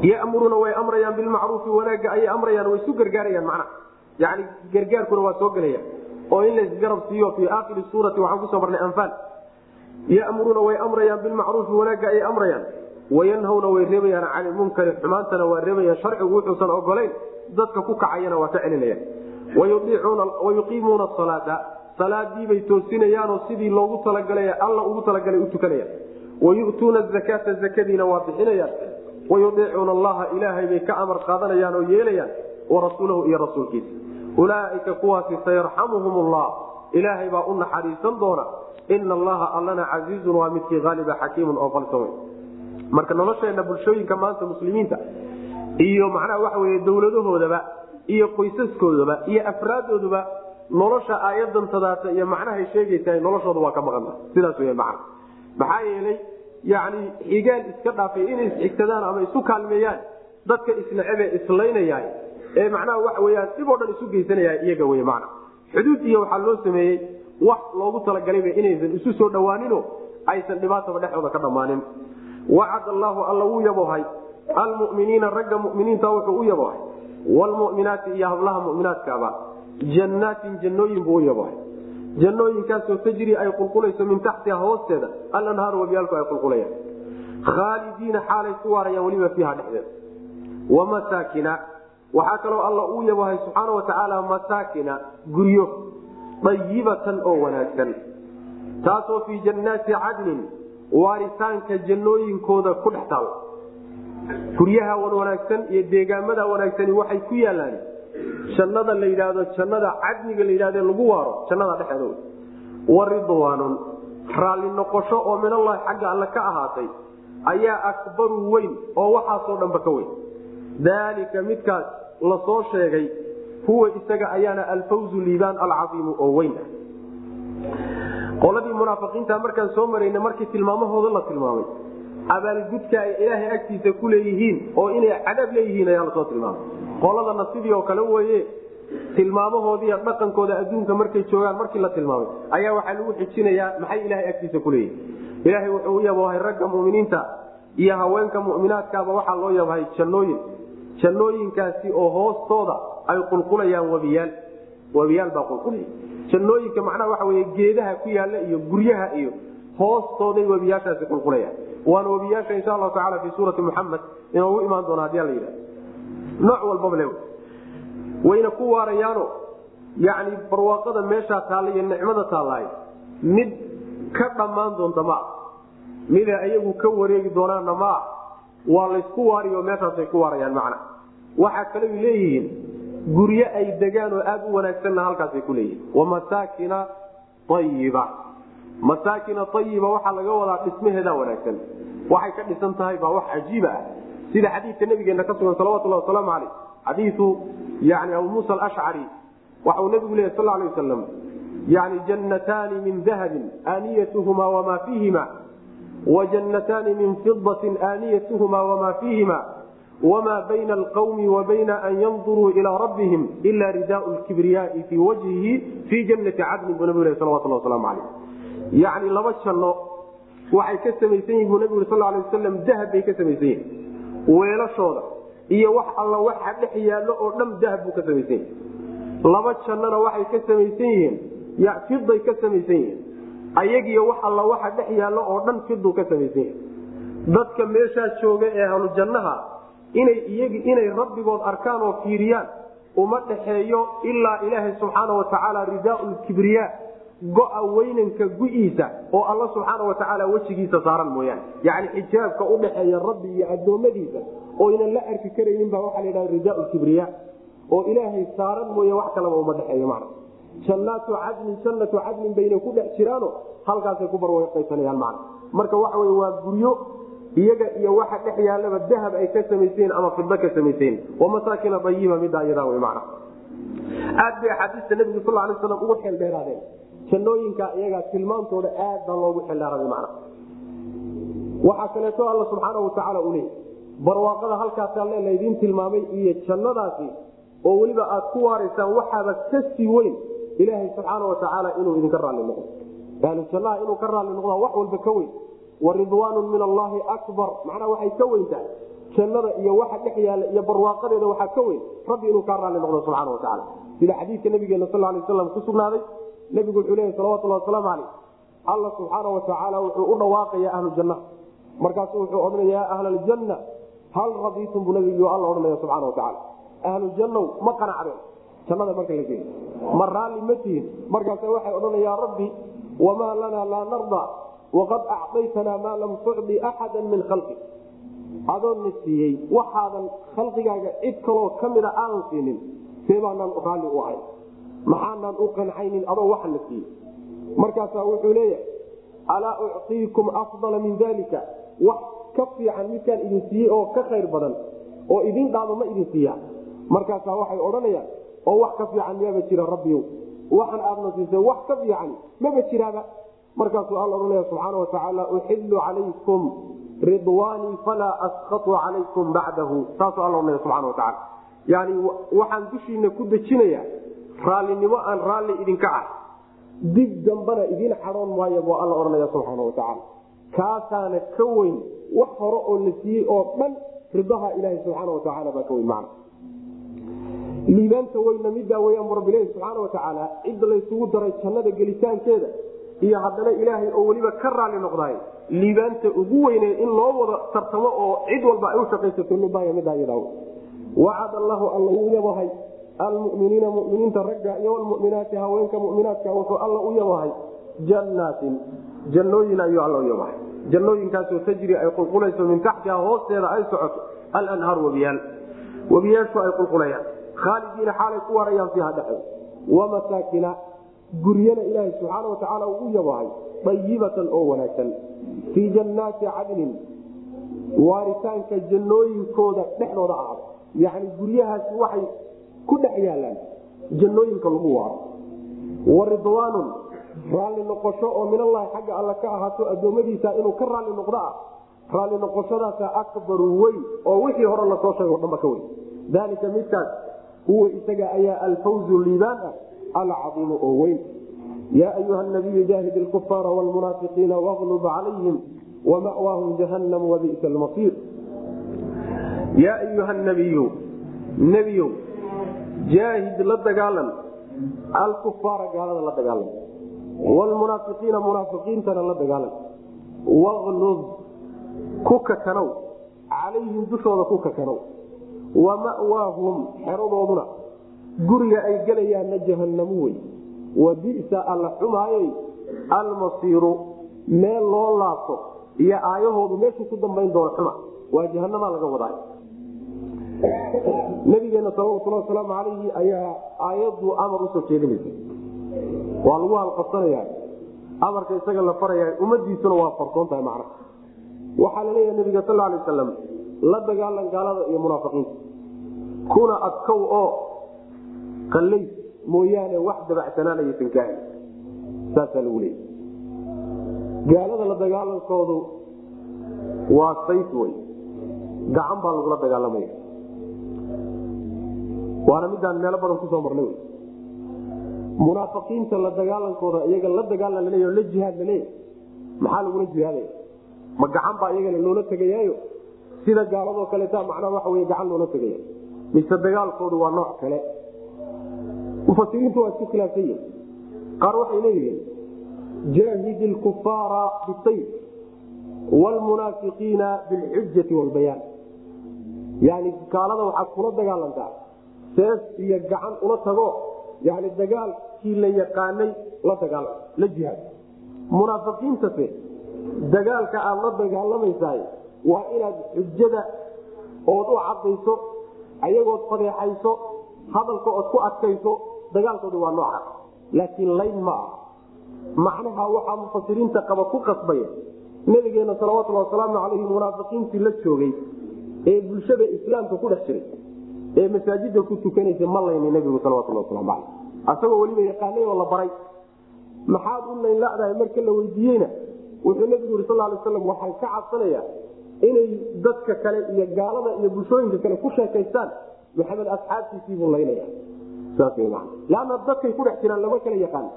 S1: Yamuruuna way amrayaan bilmacruufi wanaagga ayay amrayaan way isu gargaarayaan macnaha yani gargaarkuna waa soo gelaya. Oo in laysgarab siiyo fii aakhiri suurati waxaan ku soo marnay anfaal yamuruuna way amrayaan bilmacruufi wanaagga ayay amrayaan. Wayanhawna way reebayaan cani munkari xumaantana waa reebayaan. Sharcigu wuxuusan ogolayn dadka ku kacayana waa ka celinayaan. Wayuqiimuuna salaata salaadiibay toosinayaanoo sidii loogu talagalay alla ugu talagalay u tukanayaan wayu'tuuna zakaata zakadiina waa bixinayaan wayuiicuuna allaha ilaahay bay ka amar qaadanayaan oo yeelayaan warasuulahu iyo rasuulkiisa ulaaika kuwaasi sayarxamuhum llah ilaahay baa u naxariisan doona ina allaha allana casiizun waa midkii aaliba xakiimun oo qalsa wey marka nolosheena bulshooyinka maanta muslimiinta iyo macnaha waxa wey dowladahoodaba iyo qoysaskoodaba iyo afraadooduba nolosha aayadan tadaata iyo macnahay sheegaysa noloshooda waa ka maqanta sidaas w man maxaa yeelay yani xigaal iska dhaafay inay isxigsadaan ama isu kaalmeeyaan dadka isnacebe islaynaya ee macnaha waxa weyaan dhib oo dhan isu geysanaya iyaga wey man xuduud iyo waxaa loo sameeyey wax loogu talagalayba inaysan isu soo dhawaaninoo aysan dhibaataba dhexdooda ka dhammaanin. Wacad allaahu alla wuu yabohay almuminiina ragga muminiinta wuxuu u yabohay wlmuminaati iyo hablaha muminaadkaaba. Jannaatin jannooyin buu u yabohay jannooyinkaasoo tajri ay qulqulayso min taxtiha hoosteeda alanhaaru wabiyaalku ay qulqulayaan. Khaalidiina xaalay ku waarayaan weliba fiiha dhexdeeda. Wamasaakina waxaa kaloo alla uu yabohay subxaana watacaala masaakina guryo dayibatan oo wanaagsan. Taasoo fii jannaati cadnin waaritaanka jannooyinkooda ku dhex taal. Guryaha wan wanaagsan iyo deegaamada wanaagsani waxay ku yaalaan jannada la yidhaahdo jannada cadniga la yidhahde lagu waaro jannada dhexeeda wa ridwaanun raalli noqosho oo minallahi xagga alle ka ahaatay ayaa akbaru weyn oo waxaasoo dhanba ka weyn. Daalika midkaas la soo sheegay huwa isaga ayaana alfawzu liibaan alcaiimu oo weyn. Ah qoladii munaafiqiinta markaan soo marayna markii tilmaamahooda la tilmaamay abaalgudka ay ilaahay agtiisa ku leeyihiin oo inay cadaab leeyihiin ayaa la soo tilmaamay qoladana sidii oo kale weye tilmaamahoodiiyo dhaqankooda adduunka markay joogaan markii la tilmaamay ayaa waxaa lagu xijinayaa maxay ilahay agtiisa ku leeyihiin? Ilaahay wuxuu u yabohay ragga muminiinta iyo haweenka muminaadkaaba waxaa loo yabahay jannooyin. Jannooyinkaasi oo hoostooda ay qulqulayaan wabiyaal. Wabiyaal baa qulqulaya. Jannooyinka macnaha waxa wey geedaha ku yaalla iyo guryaha iyo hoostooday webiyaashaasi qulqulayaan. Waana webiyaasha insha allahu tacala fii suurati muxamed inoogu imaan doona haddii la yidhah nooc walbaba le wayna ku waarayaano yani barwaaqada meeshaa taalla iyo nicmada taallahay mid ka dhammaan doonta maa mida iyagu ka wareegi doonaana maa waa laysku waariyo meeshaasay ku waarayaan macna. Waxaa kaley leeyihiin guryo ay degaan oo aada u wanaagsanna halkaasay ku leeyihiin wamasaakina ayiba masaakina ayiba waxaa laga wadaa dhismaheeda wanaagsan. Waxay ka dhisan tahay baa wax cajiiba ah sida xadiidka nabigeena ka sugan salawatulhi wasalaamu caleyh xadiiu yani abu muusa alashcari waxa uu nabigu lehy sal lay wasalam yani jannataani min dahabin aaniyatuhuma wamaa fiihima wajannataani min fidatin aaniyatuhuma wamaa fiihima wma bayna alqawmi wa an yanduruu ilaa rabbihim ila ridaau lkibriyaai fii wajhihi fii jannati cadnin buu nabig salawatulhi wasalaamu caleyh yacni laba janno waxay ka samaysan yihiin buu nabigu sal lay wasalam dahab bay ka samaysan yihiin weelashooda iyo wax alla waxa dhex yaallo oo dhan dahab buu ka samaysan yihiin laba jannona waxay ka samaysan yihiin fiday ka samaysan yihiin. Ayagiyo wax alla waxa dhex yaallo oo dhan fiduu ka samaysan yihiin dadka meeshaa jooga ee ahlu jannaha inay iyagi inay rabbigood arkaan oo fiiriyaan uma dhaxeeyo ilaa ilaahay subxaana watacaala ridaau lkibriya go-a weynanka gu-iisa oo alla subxaana watacaala wejigiisa saaran mooyaane yacni xijaabka udhaxeeya rabbi iyo addoommadiisa oo la arki karaynin baa waxaa la yidhaha ridaau lkibriya oo ilaahay saaran mooye wax kalaba uma dhexeeyo macna jannaatu cadnin jannatu cadnin bayna ku dhex jiraano halkaasay ku barwaqaysanayaan macna marka waxa wey waa guryo iyaga iyo waxa dhex yaalaba dahab ay ka samaysayen ama fida ka samaysayen wamasaakina ayiba midaa iyadaa w man aad bay axaadiista nabigu sal lay slam ugu xeeldheeraadeen jannooyinka iyaga tilmaantooda aad baa loogu xeeldheeraaday man waxaa kaleeto alla subxaana watacaala u leeyay barwaaqada halkaasaa le laydiin tilmaamay iyo jannadaasi oo weliba aad ku waaraysaan waxaaba ka sii weyn ilaahay subxaana watacaala inuu idinka raalli noqdo. Ahlu jannaha inuu ka raalli noqdaa wax walba ka weyn. Waridwaanu min allahi akbar. Macnaa waxay ka weyntahay jannada iyo waxa dhex yaalla iyo barwaaqadeeda waxaa ka weyn. Rabbi inuu kaa raalli noqdo subxana watacaala sida xadiidka nabigeena sal lay waslam ku sugnaaday nebigu wuxuu leeyahy salawatulhi wasalaamu caleyh alla subxaana watacaala wuxuu u dhawaaqaya ahlu jannaha markaasu wuxuu odhanaya ya ahla aljanna hal radiitum buu nabigu alla odhanaya subxana watacaala ahlu jannow ma qanacdeen. Jannada marka la geeyo ma raalli ma tihin. Markaase waxay odhanaya rabbi wamaa lanaa laa narda waqad acdaytanaa maa lam tucdi axada min khalqi adoonna siiyey waxaadan khalqigaaga cid kaloo ka mida aadan siinin. See baanaan raalli u ahay maxaanaan u qancaynin adoo waxa la siiyey. Markaasaa wuxuu leeyahay alaa uctiikum afdala min dalika wax ka fiican midkaan idin siiyey oo ka khayr badan oo idin dhaamo ma idin siiya markaasaa waxay odhanayaan oo wax ka fiican miyaba jira rabbiyow waxan aadna siisay wax ka fiican maba jiraaba. Markaasuu alla odhanaya subxaana watacaala uxilu calaykum ridwaanii falaa askatu calaykum bacdahu. Saasuu alla odhanaya subxana watacaala yani waxaan dushiina ku dejinaya raallinimo aan raalli idinka ah. Dib dambana idiin xadoon maayo buu alla odhanaya subxaana watacaala kaasaana ka weyn wax hore oo la siiyey oo dhan ridaha ilaaha subxaana watacaala baa ka weyn macna. Liibaanta weyna midaa weyaan bu rabbilahi subxaana watacaala cidda laysugu daray jannada gelitaankeeda iyo haddana ilaahay oo weliba ka raalli noqdaay liibaanta ugu weyne in loo wada tartamo oo cid walba ay u shaqaysato midaya midaa iyada wacad allahu alla uu yabahay almuminiina muminiinta ragga iyo almuminaati haweenka muminaadka wuxuu alla u yabahay jannaatin. Jannooyin ayuu alla u yabahay. Jannooyinkaasoo tajri ay qulqulayso min taxtiha hoosteeda ay socoto. Alanhaar webiyaal webiyaashu ay qulqulayaan. Khaalidiina xaalay ku waarayaan fiiha dhexda. Wamasaakina guryana ilaahay subxaana watacaala uu u yabahay ayibatan oo wanaagsan. Fii jannaati cadnin waaritaanka jannooyinkooda dhexdooda ahada yacni guryahaasi waxay ku dhex yaalaan jannooyinka lagu waaro. Wa ridwaanun raalli noqosho oo minallahi xagga alla ka ahaato addoommadiisa inuu ka raalli noqdo ah. Raalli noqoshadaasa akbaru weyn oo wixii hore la soo sheega o dhanba ka weyn. Daalika midkaas huwa isaga ayaa alfawzu liibaan ah alcaiimu oo weyn. Yaa ayuha nabiyu jaahid ilkufaara wlmunaafiqiina waqlub calayhim wamawaahum jahannam wabisa lmasiir yaa ayuha nabiyu nebiyow jaahid la dagaalan alkufaara gaalada la dagaalan wlmunaafiqiina munaafiqiintana la dagaalan waqlub ku kakanow calayhim dushooda ku kakanow wa mawaahum xeradooduna guriga ay gelayaanna jahanamu wey wa bisa alla xumaayey almasiiru meel loo laabto iyo aayahoodu meeshuu ku dambayn doono xuma waa jahanamaa laga wadaa nabigeena salawatulhi wasalaamu calayhi ayaa aayaddu amar u soo jeedinaysa. Waa lagu halqabsanaya amarka isaga la faraya ummadiisuna waa farsoon tahay macna. Waxaa la leeyahay nabiga sal alay wasalam la dagaalan gaalada iyo munaafiqiinta. Kuna adkow oo qallays mooyaane wax dabacsanaanaysan kaahin saasaa lagu leeyay gaalada la dagaalankoodu waa sayf wey gacan baa lagula dagaalamaya waana midaan meelo badan ku soo marnay. Munaafiqiinta la dagaalankooda iyaga la dagaalan laleeya la jihaad laleeya maxaa lagula jihaadaya? Ma gacan baa iyagana loola tegayaayo? Sida gaaladoo kaleeta macnaa waxa wey gacan loola tegaya mise dagaalkoodu waa nooc kale. Mufasiriintu waa isku khilaafsan yihiin qaar waxay leeyihiin jaahid lkufaara bisayf wlmunaafiqiina bilxujai wlbayaan yani gaalada waxaad kula dagaalantaa sees iyo gacan ula tago. Yani dagaalkii la yaqaanay la dagaal la jihaad. Munaafiqiintase dagaalka aad la dagaalamaysaay waa inaad xujada ood u cadayso ayagood fadeexayso hadalka ood ku adkayso dagaalkoodu waa nooca. Laakiin layn ma ah macnaha waxaa mufasiriinta qaba ku qasbaya nabigeena salawatuli wasalaamu calayhi munaafiqiintii la joogay ee bulshada islaamka ku dhex jiray ee masaajida ku tukanaysa ma layni nabigu caleyh. Asagoo weliba yaqaanay oo la baray. Maxaad u layn ladahay marka la weydiiyeyna? Wuxuu nabigu yiri sal slam waxaan ka cabsanaya inay dadka kale iyo gaalada iyo bulshooyinka kale ku sheekaystaan. Maxamed asxaabtiisiibuu laynaya. Saasmanna dadkay ku dhex jiraan lama kala yaqaan.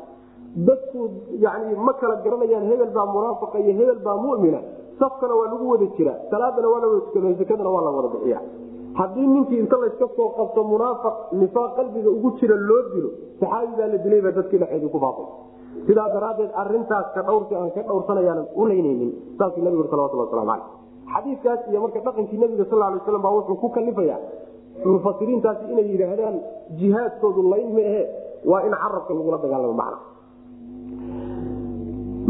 S1: Dadku yani ma kala garanayaan hebel baa munaafiqa iyo hebel baa mumina. Safkana waa lagu wada jira salaadana waa la wada tukada waa la wada bixiya haddii ninkii inta layska soo qabto munaafiq nifaaq qalbiga ugu jira loo dilo saxaabi baa la dilayba dadkii dhexeedii ku baabay sidaa daraaddeed arintaas ka dhowrsi aan ka dhowrsanayaanan u laynaynin saasuu nabigu ui salawatullah waslamu caleyh xadiikaas iyo marka dhaqankii nabiga sal lay slam baa wuxuu ku kalifaya mufasiriintaasi inay yidhaahdaan jihaadkoodu layn ma waa in carabka lagula dagaalamo macna.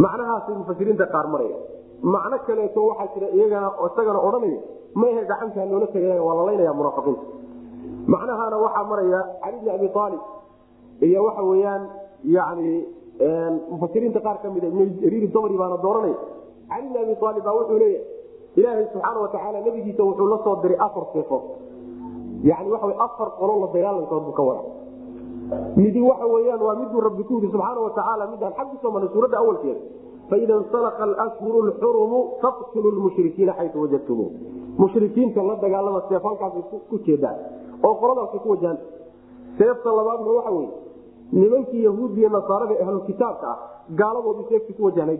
S1: Macnahaasay mufasiriinta qaar maraya. Macno kaleeto waxaa jira iyagana isagana odhanaya maehe gacantaa loola tegaya waa la laynaya munaafiqiinta macnahaana waxaa maraya cali bni abi aalib iyo waxa weyaan yani mufasiriinta qaar ka mida ibn jariir dabri baana dooranaya. Cali bni abi aalib baa wuxuu leeyahay ilaahay subxaana watacaala nabigiisa wuxuu la soo diray afar seefood yani waxa afar qolo la dagaalankood buu ka wada midi waxa weyaan waa miduu rabbi ku yidhi subxaana watacaala midaan xag ku soo marnay suuradda awalkeeda faida insalaqa alashhuru lxurumu faqtulu lmushrikiina xayu wajadtumu mushrikiinta la dagaalama seefalkaasay ku jeedaan oo qoladaasay ku wajahan seefta labaadna waxa weye nimankii yahuudiya nasaarada ahlukitaabka ah gaaladoodii seeftii ku wajahnay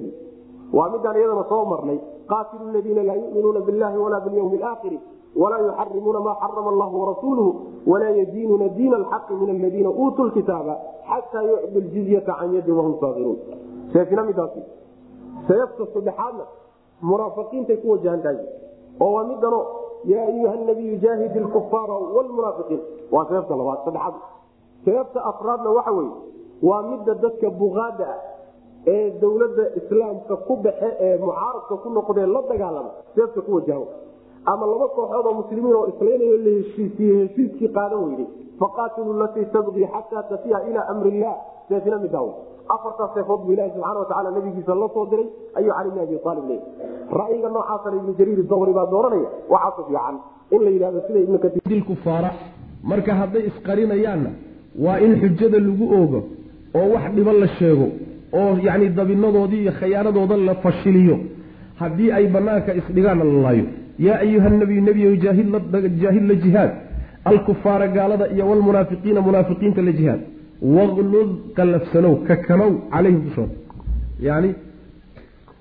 S1: waa midaan iyadana soo marnay qaatilu ladiina laa yuminuuna billahi walaa bilyawmi aakhiri walaa yuxarimuuna maa xarama allahu warasuuluhu walaa yadiinuuna diina alxaqi min aladiina uutuu lkitaaba xataa yucdu ljizyata can yadin wahum saakiruun seefina midaasi seefta saddexaadna munaafiqiintay ku wajahan tahay oo waa midano yaa ayuha nabiyu jaahidi lkufaara wlmunaafiqiin waa seefta labaad saddexaad seefta afraadna waxa weye waa midda dadka bukaada ah ee dowladda islaamka ku baxe ee mucaaradka ku noqdee la dagaalama seefta ku wajaho ama laba kooxood oo muslimiin oo islaynayo la heshiisiye heshiiskii qaadan weyday faqaatilu latii tabqii xataa tafiya ilaa amri illah seefina midaaw afartaas seefood buu ilahi subxana watacaala nabigiisa la soo diray ayuu cali bni abi aalib leeyay. Ra'yiga noocaasana ibnu jariir dawri baa dooranaya waxaasu fiican in la yidhahdo sida ibnu
S2: katiirkufaara marka hadday isqarinayaanna waa in xujada lagu oogo oo wax dhibo la sheego oo yacni dabinadoodii iyo khayaanadooda la fashiliyo. Haddii ay banaanka isdhigaanna la laayo. Yaa ayuha nabiyu nebiyow jaahid la jihaad. Alkufaara gaalada iyo walmunaafiqiina munaafiqiinta la jihaad waqlud qallafsanow kakanow calayhim dushooda yani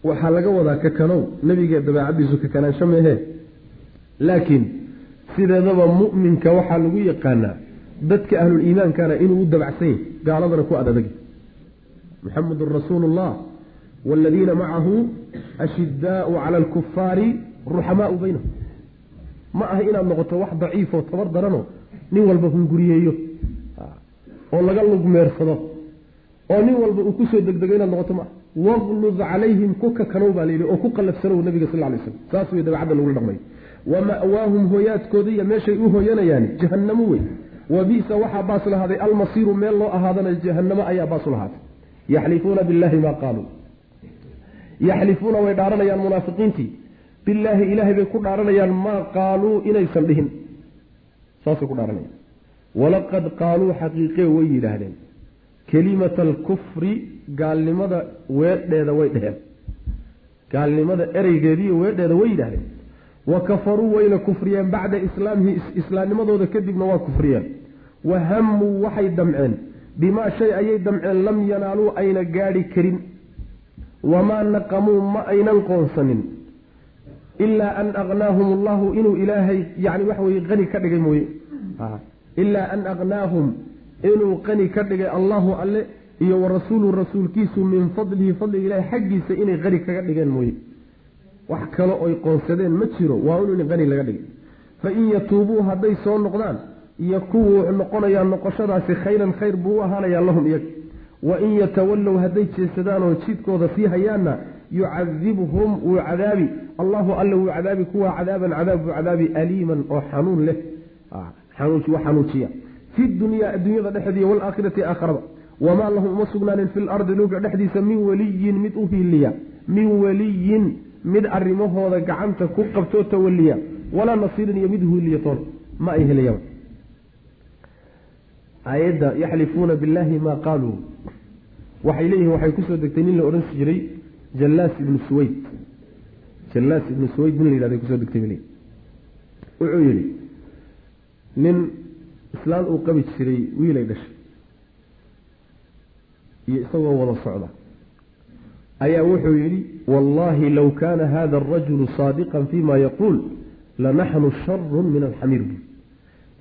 S2: waxaa laga wadaa kakanow nebiga dabeecadiisu kakanaansho meehe. Laakiin sideedaba mu'minka waxaa lagu yaqaanaa dadka ahluliimaankana inuu u dabacsan yahy gaaladana ku adadagi. Muxamedun rasuulu llah waaladiina macahu ashidaau cala alkufaari ruxamaau baynahum. Ma aha inaad noqoto wax daciifoo tabar daranoo nin walba hunguriyeeyo oo laga lugmeersado oo nin walba uu ku soo degdego inaad noqoto maaha waqlud calayhim ku kakanow baa layidhi oo ku qallafsanow nabiga sal lay slam saas way dabacadda lagula dhaqmay. Wa ma'waahum hoyaadkooda iyo meeshay u hoyanayaani jahannamo wey. Wa bisa waxaa baas lahaaday almasiiru meel loo ahaadana jahannamo ayaa baasu lahaatay. Yaxlifuuna billahi maa qaaluu. Yaxlifuuna way dhaaranayaan munaafiqiintii. Bilaahi ilaahay bay ku dhaaranayaan maa qaaluu inaysan dhihin. Saasay ku dhaaranayaan walaqad qaaluu xaqiiqee way yidhaahdeen kelimata alkufri gaalnimada weedheeda way dheheen. Gaalnimada ereygeediiyo weedheeda way yidhahdeen wa kafaruu wayna kufriyeen bacda islaamihi islaamnimadooda kadibna waa kufriyeen. Wa hammuu waxay damceen. Bimaa shay ayay damceen lam yanaaluu ayna gaadhi karin. Wamaa naqamuu ma aynan qoonsanin. Ilaa an aqnaahum allahu inuu ilaahay yani waxa weye qani ka dhigay mooye ilaa an aqnaahum inuu qani ka dhigay allahu alle iyo wa rasuulu rasuulkiisu min fadlihi fadliga ilahay xaggiisa inay qani kaga dhigeen mooye. Wax kale oy qoonsadeen ma jiro waa inu qani laga dhigay. Fa in yatuubuu hadday soo noqdaan iyo kuwuu noqonayaa noqoshadaasi khayran khayr buu u ahaanayaa lahum iyaga wa in yatawallow hadday jeesadaan oo jidkooda sii hayaanna yucadibhum wuu cadaabi. Allahu alle wuu cadaabi kuwa cadaaban cadaab buu cadaabi aliiman oo xanuun leh xanuujiya fi dunyaa adduunyada dhexdeeda waalaakhirati aakharaba wamaa lahum uma sugnaanin fi lardi dhulka dhexdiisa min weliyin mid u hiiliya min weliyin mid arrimahooda gacanta ku qabtoo tawaliya walaa nasiirin iyo mid huiliyatoon ma ay helayaan aayadda yaxlifuuna billaahi maa qaaluu. Waxay leeyihiin waxay ku soo degtay nin la odhan jiray jallaas ibnu suwayd. Jallaas ibnu suwayd nin la yidhahday ku soo degtay wuxuu yidhi nin islaan uu qabi jiray wiilay dhashay iyo isagoo wada socda. Ayaa wuxuu yidhi wallaahi low kaana hada arajulu saadiqan fima yaquul lanaxnu sharun min alxamiir. Bu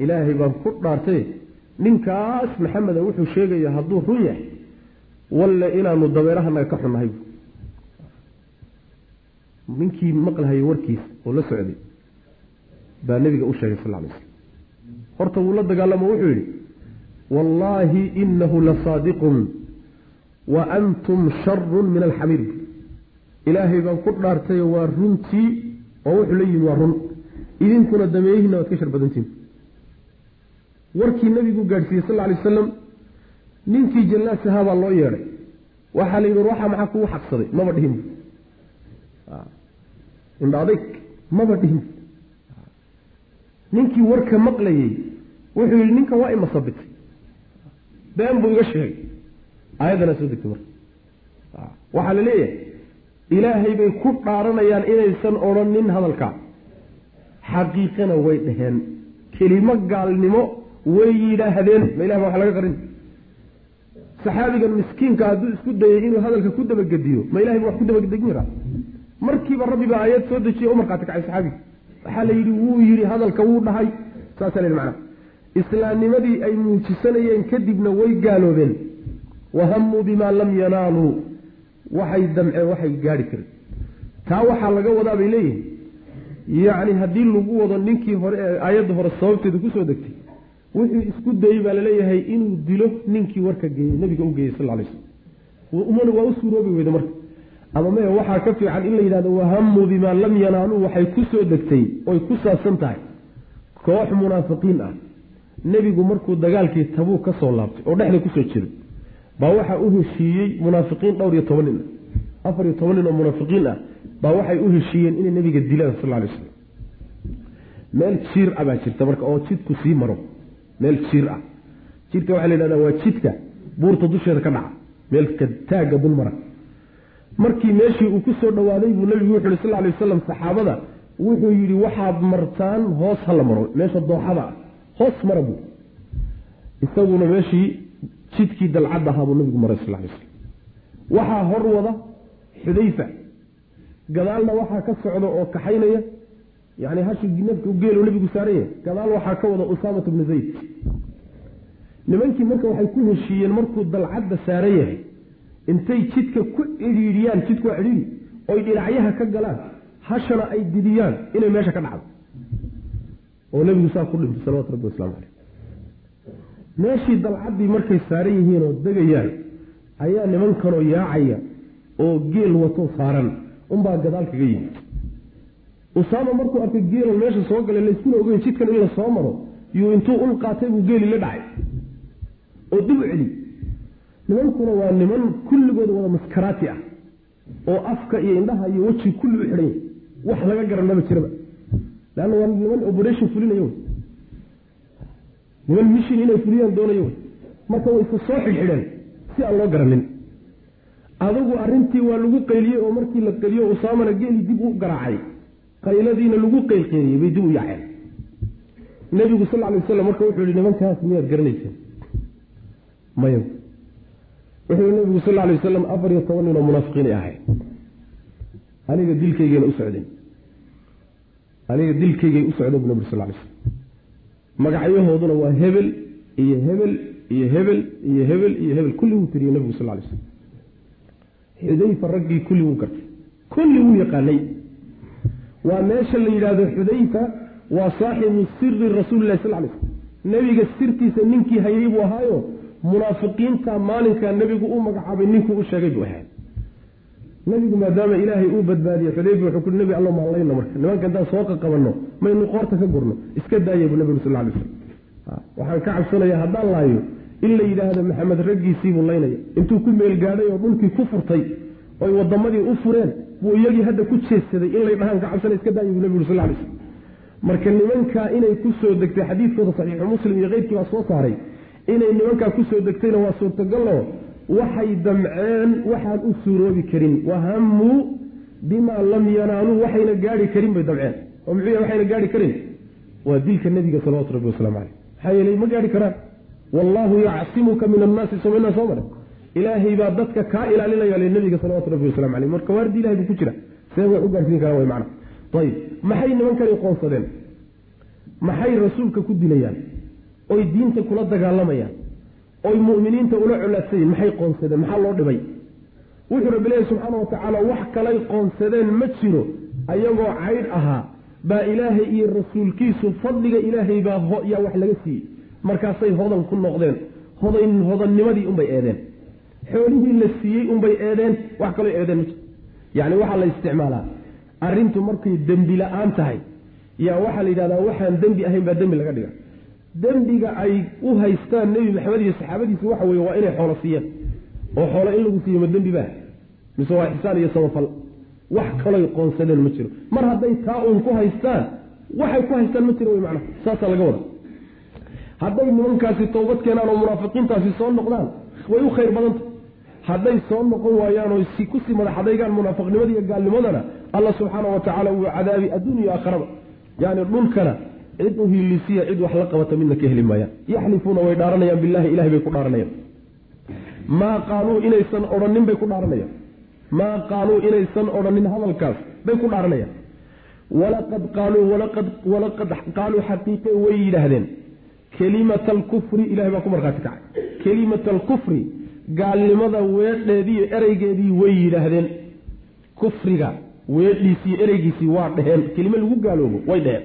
S2: ilaahay baan ku dhaartay ninkaas maxameda wuxuu sheegaya hadduu run yahay walle inaanu dabeerahanaga ka xunnahay. Ninkii maqlahayay warkiisa oo la socday baa nebiga u sheegay sal lay slam horta wuu la dagaalamo wuxuu yidhi wallaahi inahu lasaadiqun wa antum sharun min alxamiir ilaahay baan ku dhaartayo waa runtii oo wuxuu la yimi waa run. Idinkuna dameeyihiina waad ka shar badantiin. Warkii nabigu gaadhsiiyey sal lay wasalam ninkii jallaas ahaa baa loo yeedhay. Waxaa la yidhi war waxaa maxaa kugu xaqsaday? Maba dhihin. Indha adayg maba dhihin. Ninkii warka maqlayey wuxuu yidhi ninkan waa imasabitay been buu iga sheegay. Aayaddana soo degtay marka. Waxaa la leeyahay ilaahay bay ku dhaaranayaan inaysan odhanin hadalkaa xaqiiqana way dhaheen. Kelimo gaalnimo way yidhaahdeen. Ma ilahi ba wax laga qarin. Saxaabigan miskiinka hadduu isku dayay inuu hadalka ku dabagediyo ma ilahay ba wax ku dabagedegin karaa? Markiiba rabbi baa aayad soo dejiye u markhaati kacay saxaabiga. Waxaa la yidhi wuu yidhi hadalka wuu dhahay. Saasaa la yidhi macnaha islaamnimadii ay muujisanayeen kadibna way gaaloobeen. Wahamuu bimaa lam yanaaluu waxay damceen waxay gaadhi karin taa waxaa laga wadaa bay leeyihiin yacni haddii lagu wado ninkii hore ee aayadda hore sababteedu ku soo degtay wuxuu isku dayey baa la leeyahay inuu dilo ninkii warka geeyey nabiga u geeyey sal lay slm waa u suuroobi weyda marka. Ama maya waxaa ka fiican in la yidhahdo wahamuu bimaa lam yanaaluu waxay ku soo degtay oy ku saabsan tahay. Koox munaafiqiin ah nebigu markuu dagaalkii tabuug ka soo laabtay oo dhexda ku soo jiro baa waxaa u heshiiyey munaafiqiin dhowr iyo toban nin. Afar iyo toban oo munaafiqiin ah baa waxay u heshiiyeen inay nebiga dilaan sal lay slam meel jiir ah baa jirta marka oo jidku sii maro. Meel jiir ah. Jidka waxaa la yidhahdaa waa jidka buurta dusheeda ka dhaca. Meelka taagga dulmara markii meeshii uu ku soo dhowaaday buu nebigu wuxu uhi sal lay wasalam saxaabada wuxuu yidhi waxaad martaan hoos hala maro. Meesha dooxada ah hoos mara buu. Isaguna meeshii jidkii dalcad ahaa buu nabigu maray sal lay slam waxaa hor wada xudayfa. Gadaalna waxaa ka socda oo kaxaynaya. Yani hashi nafka geelu nebigu saaranya gadaal waxaa ka wada usaamat bnu zayd. Nimankii marka waxay ku heshiiyeen markuu dalcadda saaran yahay intay jidka ku cidhiidhiyaan jidku waa cidhiidhi oy dhinacyaha ka galaan hashana ay didiyaan inay meesha ka dhacdo oo nebigu saa ku dhintay salawatu rabbi waslamu caleyh meeshii dalcaddii markay saaran yihiin oo degayaan ayaa nimankanoo yaacaya oo geel wato saaran. Unbaa gadaal kaga yimid. Usaama markuu arkay geelan meesha soo galay layskuna ogeyn jidkan in la soo maro yuu intuu ul qaatay buu geeli la dhacay. Oo dib u celi. Nimankuna waa niman kulligooda wada maskaraati ah oo afka iyo indhaha iyo weji kulli u xidhan yahy wax laga garan maba jiraba leanna waa niman operation fulinayo niman mishin inay fuliyaan doonayo marka way isa soo xidhxidheen si aan loo garanin adugu arrintii waa lagu qayliyey oo markii la qeliyo usaamana geeli dib u garaacay. qayladiina lagu qaylqeeliyey bay dib u yaaceen. Nebigu sal lay waslam marka wuxuu yihi nimankaas miyaad garanayseen? Maya wuxuu yihi nebigu sal lay wasalam afar iyo toban nin oo munaafiqiinay ahayd aniga dilkaygayna u socdeen aniga dilkaygay u socdeen bu nabig sal lay slam magacyahooduna waa hebel iyo hebel iyo hebel iyo hebel iyo hebel. Kulli wuu tiriyey nebigu sal lay slam xudayfa raggii kulli wuu gartay. Kulli wuu yaqaanay. Waa meesha la yidhaahdo xudayfa waa saaxibu siri rasuulilahi sal lay slm nebiga sirtiisa ninkii hayay buu ahaayo munaafiqiinta maalinkaa nebigu u magacaabay ninkuu u sheegay buu ahaa nebigu maadaama ilaahay uu badbaadiyey xudayfa wuxuu ku nebi alla maallayna marka. Nimanka intaan soo qaqabanno maynu qoorta ka gurno iska daaya buu nebigu sal lay slam waxaan ka cabsanayaa haddaan laayo in la yidhaahdo maxamed raggiisiibuu laynaya. Intuu ku meel gaadhay oo dhulkii ku furtay oy wadamadii u fureen buu iyagii hadda ku jeedsaday in lay dhahaan ka cabsana iska daaya buu nebigu sal lay marka nimankaa inay ku degtay xadiidkooda saxiixu muslim iyo keyrkii baa soo saaray inay nimankaa ku soo degtayna waa suurtagaloo waxay damceen waxaan u suuroobi karin wahamuu bimaa lam yanaaluu waxayna gaari karin bay damceen. Oo muxuu waxayna gaari karin? Waa dilka nebiga salawatu rabbi waslamu caleyh maxaa yeelay ma gaari karaan? Wallaahu yacsimuka min annaasi somayna soo mare ilaahay baa dadka kaa ilaalinaya le nebiga salawatu rabbi waslamu caleyh marka waardi ilahay buu ku jira. See way u gaarsiin karaan way macna. Ayib maxay nimankani qoonsadeen? Maxay rasuulka ku dilayaan? Oy diinta kula dagaalamayaan oy mu'miniinta ula colaadsayiin maxay qoonsadeen? Maxaa loo dhibay? Wuxuu rabbi leeyahy subxaana wa tacaala wax kalay qoonsadeen ma jiro ayagoo caydh ahaa baa ilaahay iyo rasuulkiisu fadliga ilaahay baa yaa wax laga siiyey. Markaasay hodan ku noqdeen hodan hodannimadii unbay eedeen. Xoolihii la siiyey unbay eedeen wax kaloo eedeen ma yacni waxaa la isticmaalaa arrintu markay dembi la'aan tahay yaa waxaa la yidhahdaa waxaan dembi ahayn baa dembi laga dhiga dembiga ay u haystaan nebi maxamed iyo saxaabadiisa waxa weye waa inay xoolo siiyeen oo xoolo in lagu siiyo ma dembi baa? Mise waa ixsaan iyo samafal wax kaloy qoonsadeen ma jiro. Mar hadday taa uun ku haystaan waxay ku haystaan ma jiro wy macnaha saasaa laga wada hadday nimankaasi towbad keenaan oo munaafiqiintaasi soo noqdaan way u khayr badanta. Hadday soo noqon waayaan oo si ku sii madaxadaygaan munaafiqnimada iyo gaalnimadana alla subxaana wa tacaala wuu cadaabi adduun iyo aakharaba yani dhulkana cid u hiilisiya cid wax la qabata midna ka heli maayaan yaxlifuuna way dhaaranayaan billahi ilahay bay ku dhaaranayaan. Maa qaaluu inaysan odhanin bay ku dhaaranayaan. Maa qaaluu inaysan odhanin hadalkaas bay ku dhaaranayaan. Walaqad qaaluu walaqad qaaluu xaqiiqe way yidhaahdeen. Kelimata alkufri ilahay baa ku markhaati kacay. Kelimata alkufri gaalnimada weedheedii ereygeedii way yidhaahdeen. Kufriga weedhiisii ereygiisii waa dheheen. Kelime lagu gaaloobo way dheheen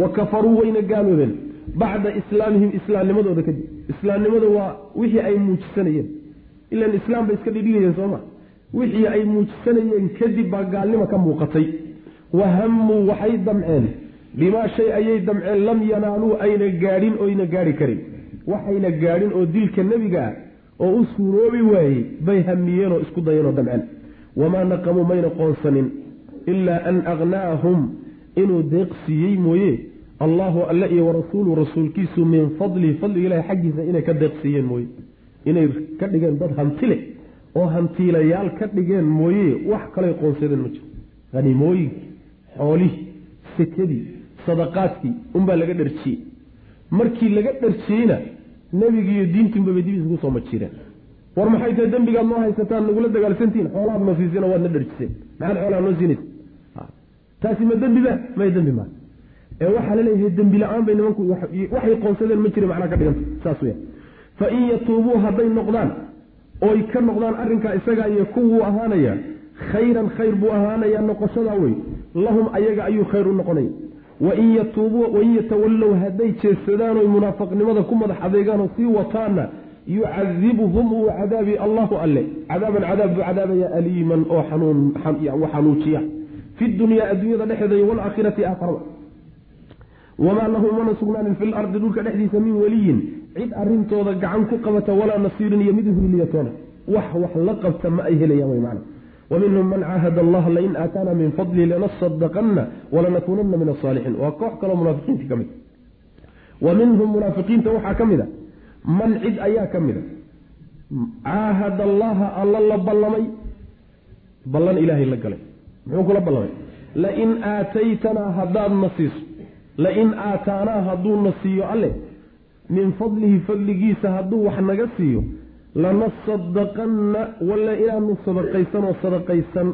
S2: wa kafaruu wayna gaaloobeen. Bacda islaamihim islaamnimadooda kadib. Islaamnimada waa wixii ay muujisanayeen. Ilan islaam bay iska dhidhigayeen sooma wixii ay muujisanayeen kadib baa gaalnimo ka muuqatay. Wahamuu waxay damceen. Bimaa shay ayay damceen lam yanaaluu ayna gaadhin oyna gaari karin. Waxayna gaadhin oo dilka nebiga ah oo u suuroobi waayey bay hamiyeen oo isku dayeen oo damceen wamaa naqamuu mayna qoonsanin ilaa an agnaahum inuu deeq siiyey mooye. Allahu alle iyo warasuulu rasuulkiisu min fadlihi fadliga ilahi xaggiisa inay ka deeq siiyeen mooye. Inay ka dhigeen dad hanti leh oo hantiilayaal ka dhigeen mooye. Wax kalay qoonsadeen ma jiro. Haniimooyinkii xoolihii sekadii sadaqaadkii unbaa laga dharjiyey markii laga dharjiyeyna nebigi iyo diintiinbabay dib isugu soo majireen. War maxay tahay dembigaad noo haysataan nagula dagaalsantihin xoolahaad noo siiseen waadna dharjiseen. Maxaad xoolaha noo siinaysa taasi ma dembi ba may dembi maa ee waxaa la leeyahay dembi la'aan bay nimanku waxay qoonsadeen ma jira macnaa ka dhiganta saas weya fa in yatuubuu hadday noqdaan oy ka noqdaan arrinkaa isagaa iyo kuwuu ahaanaya khayran khayr buu ahaanayaa noqoshadaa wey lahum ayaga ayuu khayr u noqonaya. Wain yatuubuu wain yatawallow hadday jeedsadaan oy munaafaqnimada ku madax adeegaanoo sii wataana yucadibuhum uu cadaabi allahu alle. Cadaaban cadaab buu cadaabaya aliiman oo xanuun xanuujiya fi dunyaa adduunyada dhexeeda waalaakhirati aakharada wamaa lahu mana sugnaanin fi lardi dhulka dhexdiisa min weliyin cid arintooda gacan ku qabata walaa nasiirin iyo mid uhiliyatoona wax wax la qabta ma ay helayaan wy man waminhum man caahada allaha lain aataana min fadlihi lanasadaqanna walanakuunanna min asaalixiin waa koox kaloo munaafiqiinta ka wa minhum munaafiqiinta waxaa ka mid a man cid ayaa ka mid a caahada allaha alla la ballamay ballan ilaahay la galay muxuu kula ballamay lain aataytanaa haddaadna siiso. Lain aataanaa hadduuna siiyo alle. Min fadlihi fadligiisa hadduu wax naga siiyo lanasadaqanna walla inaanu sadaqaysan oo sadaqaysan.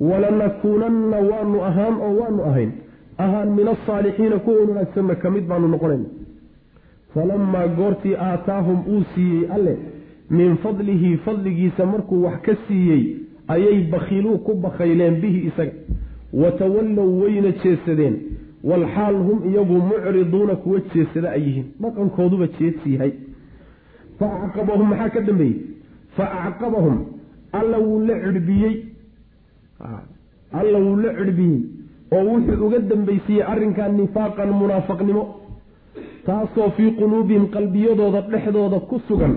S2: Walanakuunanna waanu ahaan oo waanu ahayn. Ahaan min asaalixiina kuwa wanaagsanna ka mid baanu noqonayna falamaa goortii aataahum uu siiyey alle min fadlihi fadligiisa markuu wax ka siiyey ayay bakhiiluu ku bakhayleen bihi isaga. Watawallow wayna jeesadeen. Walxaal hum iyagu mucriduuna kuwa jeesada ay yihiin. Dhaqankooduba jeedsi yahay. Fa acqabahum maxaa ka dambeeyey? Fa acqabahum alla wuu la cirbiyey alla wuu la cirbiyey oo wuxuu uga dambaysiiyey arrinkan nifaaqan munaafaqnimo taasoo fii quluubihim qalbiyadooda dhexdooda ku sugan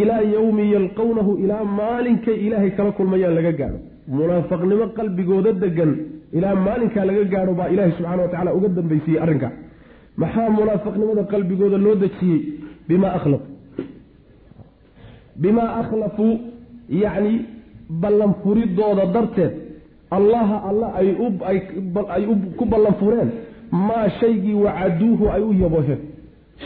S2: ilaa yowmi yalqownahu ilaa maalinkay ilaahay kala kulmayaan laga gaadho. Munaafaqnimo qalbigooda degan ilaa maalinkaa laga gaadho baa ilaahay subxana wa tacala uga dambaysiiyey arrinkaa maxaa munaafaqnimada qalbigooda loo dejiyey? Bimaa akhlafuu bimaa akhlafuu yacni ballanfuridooda darteed allaha alla ay ku ballanfureen maa shaygii wacaduuhu ay u yabooheen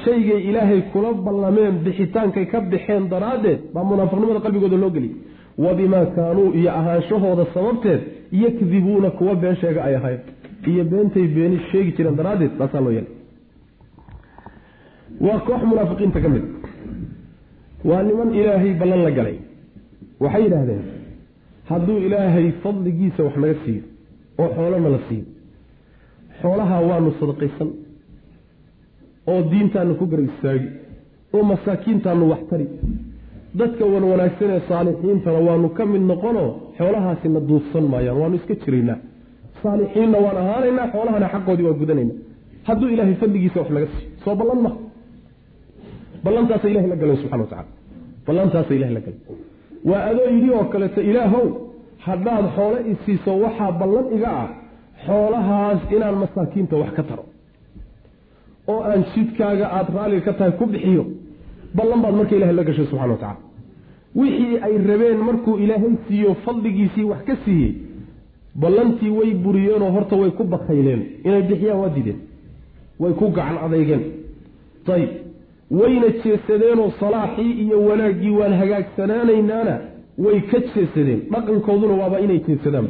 S2: shaygay ilaahay kula ballameen bixitaankay ka baxeen daraaddeed baa munaafiqnimada qalbigooda loo geliyay wa bimaa kaanuu iyo ahaanshahooda sababteed yakdibuuna kuwa been sheega ay ahayn iyo beentay beeni sheegi jireen daraaddeed taasaa loo yeelay. Waa koox munaafiqiinta ka mid waa niman ilaahay ballan la galay. Waxay yidhaahdeen hadduu ilaahay fadligiisa wax naga siiyo oo xoolona la siiyo xoolaha waanu sadaqaysan oo diintaanu ku garab istaagi oo masaakiintaanu wax tari dadka wan wanaagsan ee saalixiintana waanu ka mid noqonoo xoolahaasina duufsan maayaan waanu iska jiraynaa. Saalixiinna waan ahaanaynaa xoolahana xaqoodii waan gudanaynaa. Hadduu ilaahay fadligiisa wax naga siiyo soo ballan ma. Ballantaasa ilahay la galeen subxana wa tacala ballantaasa ilahay la galeen waa adoo yidhi oo kaleeto ilaahow haddaad xoolo i siiso waxaa ballan iga ah xoolahaas inaan masaakiinta wax ka taro oo aan jidkaaga aada raalliga ka tahay ku bixiyo ballan baad marka ilahay la gashay subxana wa tacala wixii ay rabeen markuu ilaahay siiyo fadligiisii wax ka siiyey ballantii way buriyeenoo horta way ku bakayleen inay bixiyaan waa diideen way ku gacan adeygeen ayib wayna jeesadeenoo salaaxii iyo wanaaggii waan hagaagsanaanaynaana way ka jeesadeen. Dhaqankooduna waaba inay jeesadaan.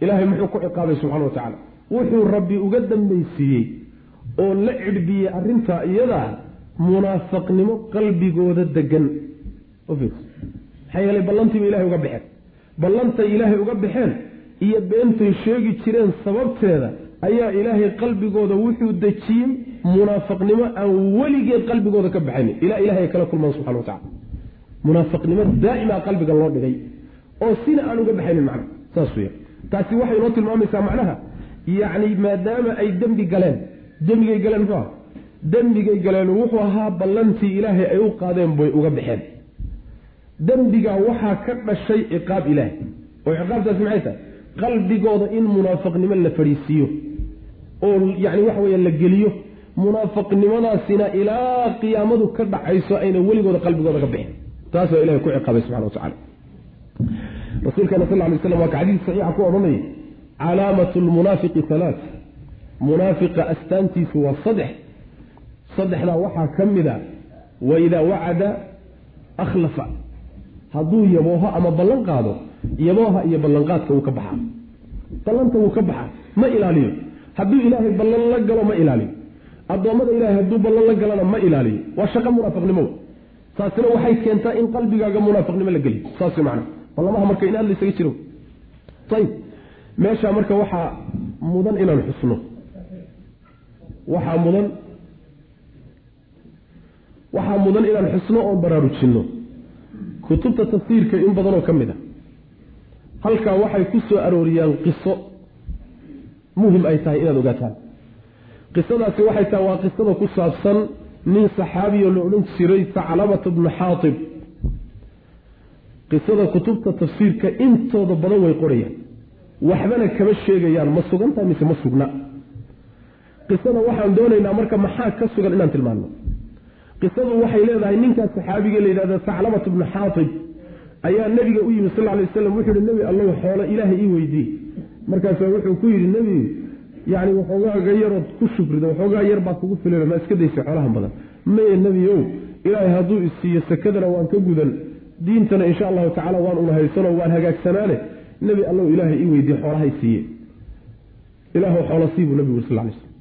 S2: Ilaahay muxuu ku ciqaabay subxana wa tacaala. Wuxuu rabbi uga dambaysiiyey oo la cidhbiyey arrintaa iyadaa munaafaqnimo qalbigooda degan maxaa yeelay ballantiiba ilahay uga baxeen. Ballantay ilaahay uga baxeen iyo beentay sheegi jireen sababteeda ayaa ilaahay qalbigooda wuxuu dejiyey munaafaqnimo aan weligeed qalbigooda ka baxayn. Ilaa ilahay ay kala kulmaan subxana wa tacala munaafaqnimo daa'imaa qalbiga loo dhigay oo sina aan uga baxaynin macna. Saas weya taasi waxay noo tilmaamaysaa macnaha. Yacni maadaama ay dembi galeen dembigay galeen muxuu aha dembigay galeen wuxuu ahaa ballantii ilaahay ay u qaadeen bay uga baxeen dembigaa waxaa ka dhashay ciqaab ilaahay. Oo ciqaabtaasi maxay qalbigooda in munaafaqnimo la fadhiisiiyo oo yacni waxa weeye la geliyo munaafaqnimadaasina ilaa qiyaamadu ka dhacayso ayna weligooda qalbigooda ka bixin. Taas waa ilahay ku ciqaabay subxana wa tacala rasuulkeena sal ly slam waa ka xadiis saxiixa ku odhanaya calaamatu lmunaafiqi halaat munaafiqa astaantiisu waa saddex. Saddexdaa waxaa ka mida wa idaa wacada akhlafa. Hadduu yabooho ama ballan qaado yabooha iyo ballanqaadka wuu ka baxaa. Ballanta wuu ka baxaa. Ma ilaaliyo. Hadduu ilaahay ballan la galo ma ilaaliyo. Addoommada ilahay hadduu ballan la galana ma ilaaliyo. Waa shaqo munaafiqnimo. Taasina waxay keentaa in qalbigaaga munaafiqnimo la geliyo. Saas macna ballamaha marka in aad la isaga jiro. Ayib meesha marka waxaa mudan inaan xusno waxaa mudan. Waxaa mudan inaan xusno oon baraarujinno. Kutubta tafsiirka in badanoo ka mid a. Halkaa waxay ku soo arooriyaan qiso. Muhim ay tahay inaad ogaataan. Qisadaasi waxay tahay waa qisada ku saabsan nin saxaabiyo la odhan jiray saclabata bnu xaatib. Qisada kutubta tafsiirka intooda badan way qorayaan. Waxbana kama sheegayaan ma sugantaha mise ma sugna qisada waxaan doonaynaa marka maxaa ka sugan inaan tilmaano. Qisadu waxay leedahay ninkaas saxaabiga la yidhahda saclabat bnu xaatib. Ayaa nebiga u yimi sal ly waslam wuxuu yihi nebi allow xoolo ilaahay ii weydii markaasaa wuxuu ku yidhi nebi yani waxoogaaga yarood ku shukrida waxoogaa yar baa kugu filan ma iska daysay xoolahan badan. Maye nebiyow ilaahay hadduu isiiyo sakadana waan ka gudan. Diintana insha allahu tacala waan una waan hagaagsanaane nebi allow ilaahay ii weydiye xoolahay siiye ilaahw xoola siibuu nebigu sal lay slm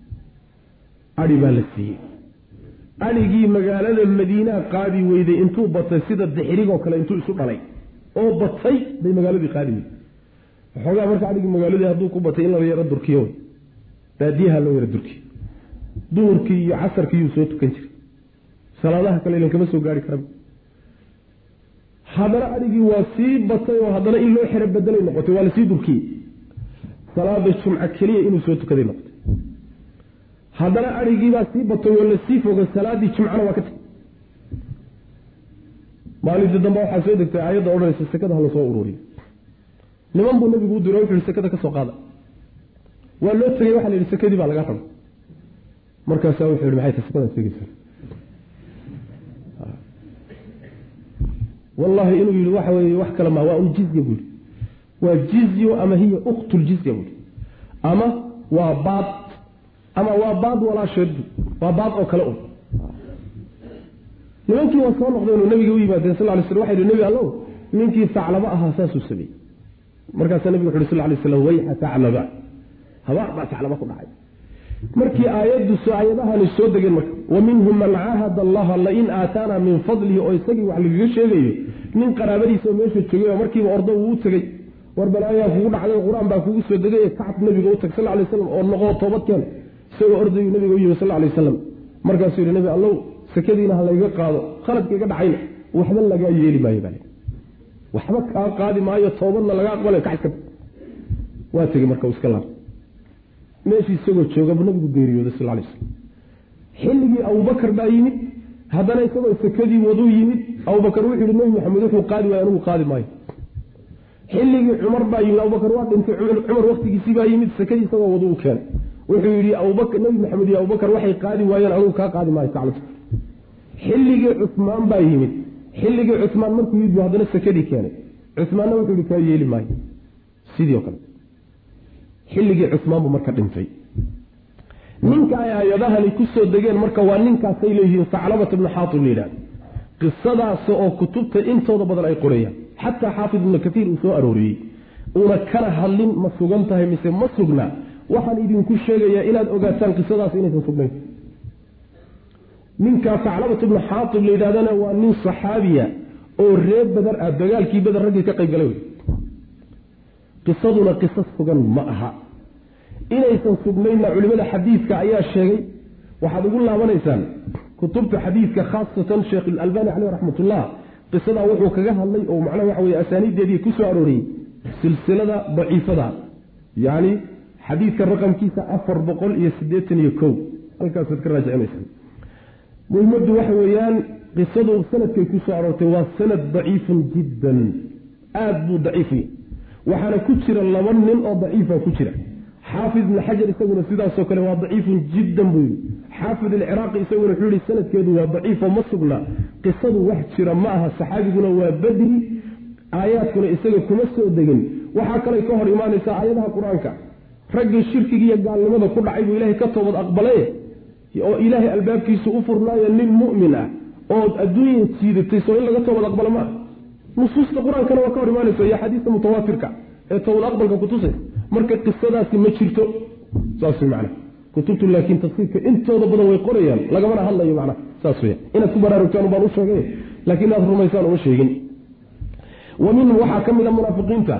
S2: adhi baa la siiyey. Adhigii magaalada madiinaa qaadi weyday intuu batay sida dixirigoo kale intuu isu dhalay. Oo batay bay magaaladii qaadi weyday. Waxoogaa marka adhigii magaaladii hadduu ku batay in la yaro durkiyo baadiyaha loo yaro durkiyo. Duhurkii iyo casarkii yuu soo tukan jiray. Salaadaha kale ilan kama soo gaari kara haddana adhigii waa sii batay oo haddana in loo xero bedelay noqotay waa la sii durkiyey. Salaada jumca keliya inuu soo tukaday noqotay haddana adhigiibaa sii batay oo la sii foga salaadii jimcana waa ka tagay maalintii dambe waxaa soo degtay aayadda odhanaysa sekada ha la soo ururiyo niman buu nabigu u diro wuxu yihi sekada ka qaada. Waa loo tegey waxa la yidhi sekadii baa laga raba markaasaa wuxuu yihi maxay ta sekadan segeysaa wallahi inuu yihi waxa weeye wax kale ma waa un jizya buu yihi waa jizyo ama hiya uktuljizya buu yihi ama waa baad ama waa baad walaasheed waa baad oo kale un nimankii waa soo noqdeen oo nabiga u yimaadeen sal lay slam waxay yihi nebi allow ninkii saclaba ahaa saasuu sameeyey. Markaasaa nabigu wuxu uhi sal lay slam wayxa saclaba? Habaar baa saclaba ku dhacay. Markii aayaddu aayadahani soo degeen marka wa man caahada allaha lain aataana min fadlihi oo isagii wax lagaga sheegayo nin qaraabadiisa meesha joogay oo markiiba ordo wuu u tegey. War balaayaa kugu dhacday qur'aan baa kugu soo degay kacab nabiga u tag sal lay slam oo noqoo toobadkeen isagoo ordayu nabiga u yimi sal lay wasalam markaasuu yihi nabi allow sakadiina ha layga qaado khaladka iga dhacayna. Waxba lagaa yeeli maayo baa waxba kaa qaadi maayo toobadna laga aqbalayo kaxska waa tegey marka iska laab. Meeshii isagoo joogabu nabigu geeriyooday sal lay slam xilligii abubakar baa yimid. Haddana isagoo sakadii waduu yimid abubakar wuxuu yihi nebi maxamed wuxuu qaadi waayo anigu qaadi maayo. Xilligii cumar baa yimid abubakar waa dhintay. Cumar waktigiisii baa yimid sakadii isagoo wadu u keenay wuxuu yidhi nebi maxamed iyo abubakar waxay qaadi waayeen anigu kaa qaadi maayo saclata xilligii cusmaan baa yimid. Xilligii cusmaan markuu yimid buu haddana sakadii keenay. Cusmaanna wuxuu yihi kaa yeeli maayo. Sidii kale. Xilligii cusmaan buu marka dhintay. Ninka ay aayadahani ku degeen marka waa ninkaasay leeyihiin saclabat ibnu xaatib la yidhahda qisadaas oo kutubta intooda badan ay qorayaan. Xataa xaafid ibnu katiir uu soo arooriyey. Uuna kana hadlin ma sugan tahay mise ma sugna waxaan idinku sheegayaa inaad ogaataan qisadaas inaysan sugnayn ninkaa saclabat ibnu xaatib la yidhahdana waa nin saxaabiya oo reer beder ah dagaalkii beder raggii ka qayb wey qisaduna qiso sugan ma aha. Inaysan sugnaynna culimada xadiidka ayaa sheegay. Waxaad ugu laabanaysaan kutubta xadiidka khaasatan sheekh ilalbani caleyh raxmatullah. Qisadaa wuxuu kaga hadlay oo macnaha waxa weye asaaniiddeedii ku arooriyey silsilada daciifada. Yacni xadiidka raqamkiisa afar boqol iyo siddeetan iyo kow. Halkaasaad ka raajicinaysaa muhimaddu waxa weeyaan qisadu sanadkay ku soo aroortay waa sanad daciifun jiddan. Aada buu daciifiy waxaana ku jira laba nin oo daciifa ku jira. Xaafid ibn xajar isaguna sidaasoo kale waa daciifun jiddan buu yidhi. Xaafid alciraaqi isaguna wuxuu yihi sanadkeedu waa daciifo ma sugna. Qisadu wax jira ma aha. Saxaabiguna waa badri. Aayaadkuna isaga kuma soo degin. Waxaa kaley ka hor imaanaysaa aayadaha qur'aanka raggii shirkigiiyo gaalnimada ku dhacay buu ilaahay ka toobad aqbale oo ilaahay albaabkiisu u furnaayo nin mu'min ah oo adduunya jiidatay soo in laga toobad aqbalo ma nusuusta qur'aankana waa ka hor imaanaysa iyo xadiista mutawaatirka ee toobad aqbalka kutusaysa marka qisadaasi ma jirto saas macana kutubtu laakiin tafsiirka intooda badan way qorayaan lagamana hadlayo macna saas weya inaad ku baraarugtaan baan u sheegay laakiin inaad rumaysaan uma sheegin. Wa minhum waxaa ka mid a munaafiqiinta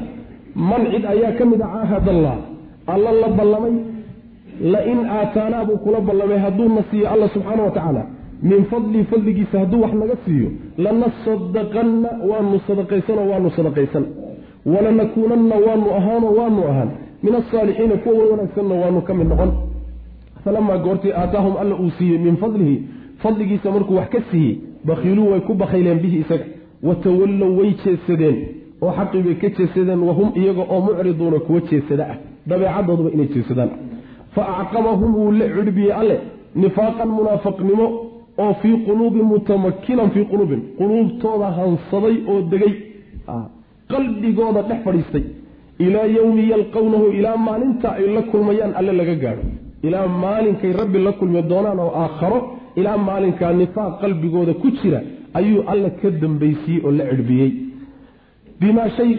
S2: man cid ayaa ka mid a caahad allah alla la ballamay lain aataanaa buu kula ballamay hadduuna siiyo alla subxaana wa tacaala. Min fadlii fadligiisa hadduu wax naga siiyo lanasadaqanna waanu sadaqaysanoo waanu sadaqaysan. Walanakuunanna waanu ahaanoo waanu ahaan. Min asaalixiina kuwa wanaagsanna waanu ka mid noqon. Falamaa goortii aataahum alla uu siiyey min fadlihi fadligiisa markuu wax ka siiyey bakhiiluu way ku bakhayleen bihi isaga. Watawallow way jeesadeen oo xaqii bay ka jeesadeen wahum iyaga oo mucriduuna kuwa jeesada ah dabeecadooduba inay jeesadaan. Fa acqabahum wuu la cidhbiyey alle nifaaqan munaafaqnimo oo fii quluubin mutamakinan fii quluubin. Quluubtooda hansaday oo degay qalbigooda dhex fadhiistay. Ilaa yowmi yalqownahu ilaa maalinta ay la kulmayaan alle laga gaadho. Ilaa maalinkay rabbi la kulmi doonaan oo aakharo ilaa maalinkaa nifaaq qalbigooda ku jira ayuu alle ka dambaysiiyey oo la shay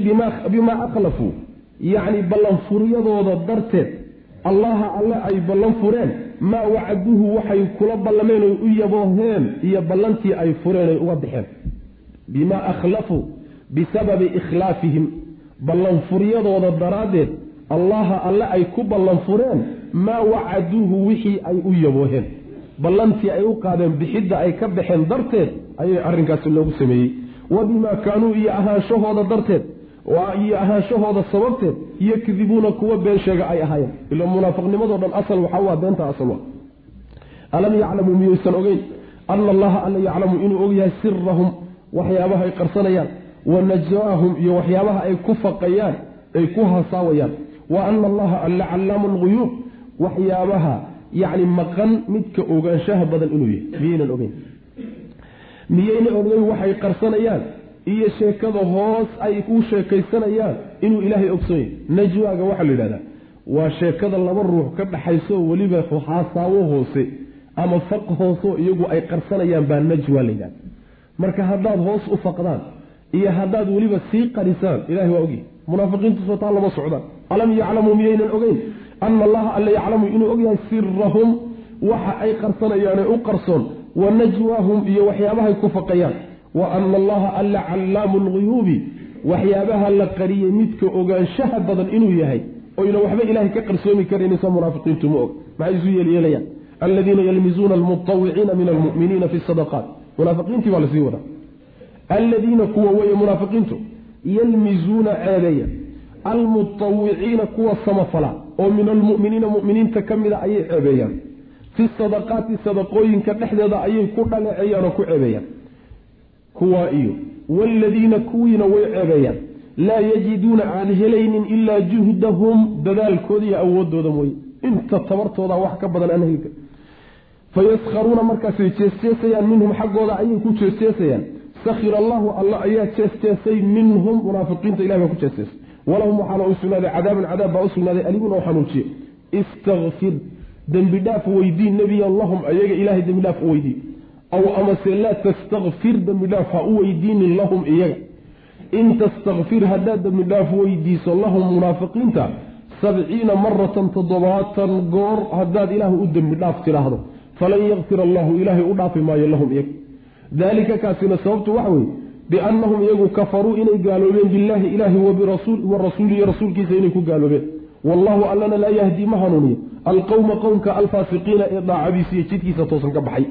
S2: bimaa akhlafuu yacni ballanfuryadooda darteed allaha alle ay ballan fureen maa wacaduhu waxay kula ballameen oy u yabooheen iyo ballantii ay fureen ay uga baxeen. Bimaa akhlafuu bisababi ikhlaafihim. Ballanfuryadooda daraaddeed allaha alle ay ku ballan fureen maa wacaduuhu wixii ay u yabooheen ballantii ay u qaadeen bixidda ay ka baxeen darteed ayay arrinkaasi loogu sameeyey. Wa bimaa kaanuu iyo ahaanshahooda darteed iyo ahaanshahooda sababteed yakdibuuna kuwa been sheega ay ahaayeen. Ila munaafiqnimadoo dhan asal waxaa beenta asal alam yaclamuu miyaysan ogeyn? Ana allaha alla yaclamu inuu ogyahay sirahum waxyaabaha ay qarsanayaan wa najwaahum iyo waxyaabaha ay ku faqayaan ay ku hasaawayaan. Wa ana allaha alla callaamu lguyuub waxyaabaha yacni maqan midka ogaanshaha badan inuu yahay. Miyaynan ogeyn. Miyayna ogeyn waxay qarsanayaan iyo sheekada hoos ay u sheekaysanayaan inuu ilaahay ogsoon yahy najwaaga waxaa la yidhahdaa waa sheekada laba ruux ka dhaxayso weliba xaasaawo hoose ama faq hooseo iyagu ay qarsanayaan baa najwa la yidhahda marka haddaad hoos u faqdaan iyo haddaad weliba sii qarisaan ilahay waa ogyahy munaafiqiintusoo taa lama socdaan. Alam yaclamuu miyaynan ogeyn? Ana allaha alla yaclamu inuu ogyahay sirahum waxa ay qarsanayaane u qarsoon wa najwaahum iyo waxyaabahay ku faqayaan wa ana allaha alla callaamu lguyuubi waxyaabaha la qariyey midka ogaanshaha badan inuu yahay oyna waxba ilahay ka qarsoomi karaysa munaafiqiintu ma og. Maxay isu yeelyeelayaan? Aladiina yalmizuuna almutawiciina min almuminiina fi sadaqaat. Munaafiqiintii baa la sii wadaa. Aladiina kuwa weeye munaafiqiintu yalmizuuna ceebeeya. Almutawiciina kuwa samafala oo min almuminiina muminiinta ka mida ayay ceebeeyaan. Fi sadaqaati sadaqooyinka dhexdeeda ayay ku dhaleeceeyaan oo ku ceebeeyaan kuwaa iyo waaladiina kuwiina way ceebeeyaan laa yajiduuna aan helaynin ilaa juhdahum dadaalkooda iyo awoodooda mooye. Inta tabartooda wax ka badan aan heli fayaskharuuna markaasay jeesjeesayaan minhum xaggooda ayay ku jeesjeesayaan sakhir allahu alla ayaa jeesjeesay minhum munaafiqiinta ilahi baa ku jeesjeesay walahum waxaana u sugnaaday cadaabun cadaab baa u sugnaaday alimun oo xanuujiye istakfir dembi dhaaf weydii nebiyan lahum ayaga ilahay dembi dhaaf u weydii aw amase laa tastakfir dembi dhaaf ha u weydiinin lahum iyaga in tastakfir haddaad dembi dhaaf weydiiso lahum munaafiqiinta sabciina maratan toddobaatan goor haddaad ilaahu u dembi dhaaf tidhaahdo falan yakfir allahu ilaahay u dhaafi maayo lahum iyaga daalika kaasina sababtu waxa weeye biannahum iyagu kafaruu inay gaaloobeen billaahi ilaahi wa rasuulihi rasuulkiisa inay ku gaaloobeen wallahu allana laa yahdi ma hanuuniyo alqowma qowmka alfaasiqiina ee daacadiisa iyo jidkiisa toosan ka baxay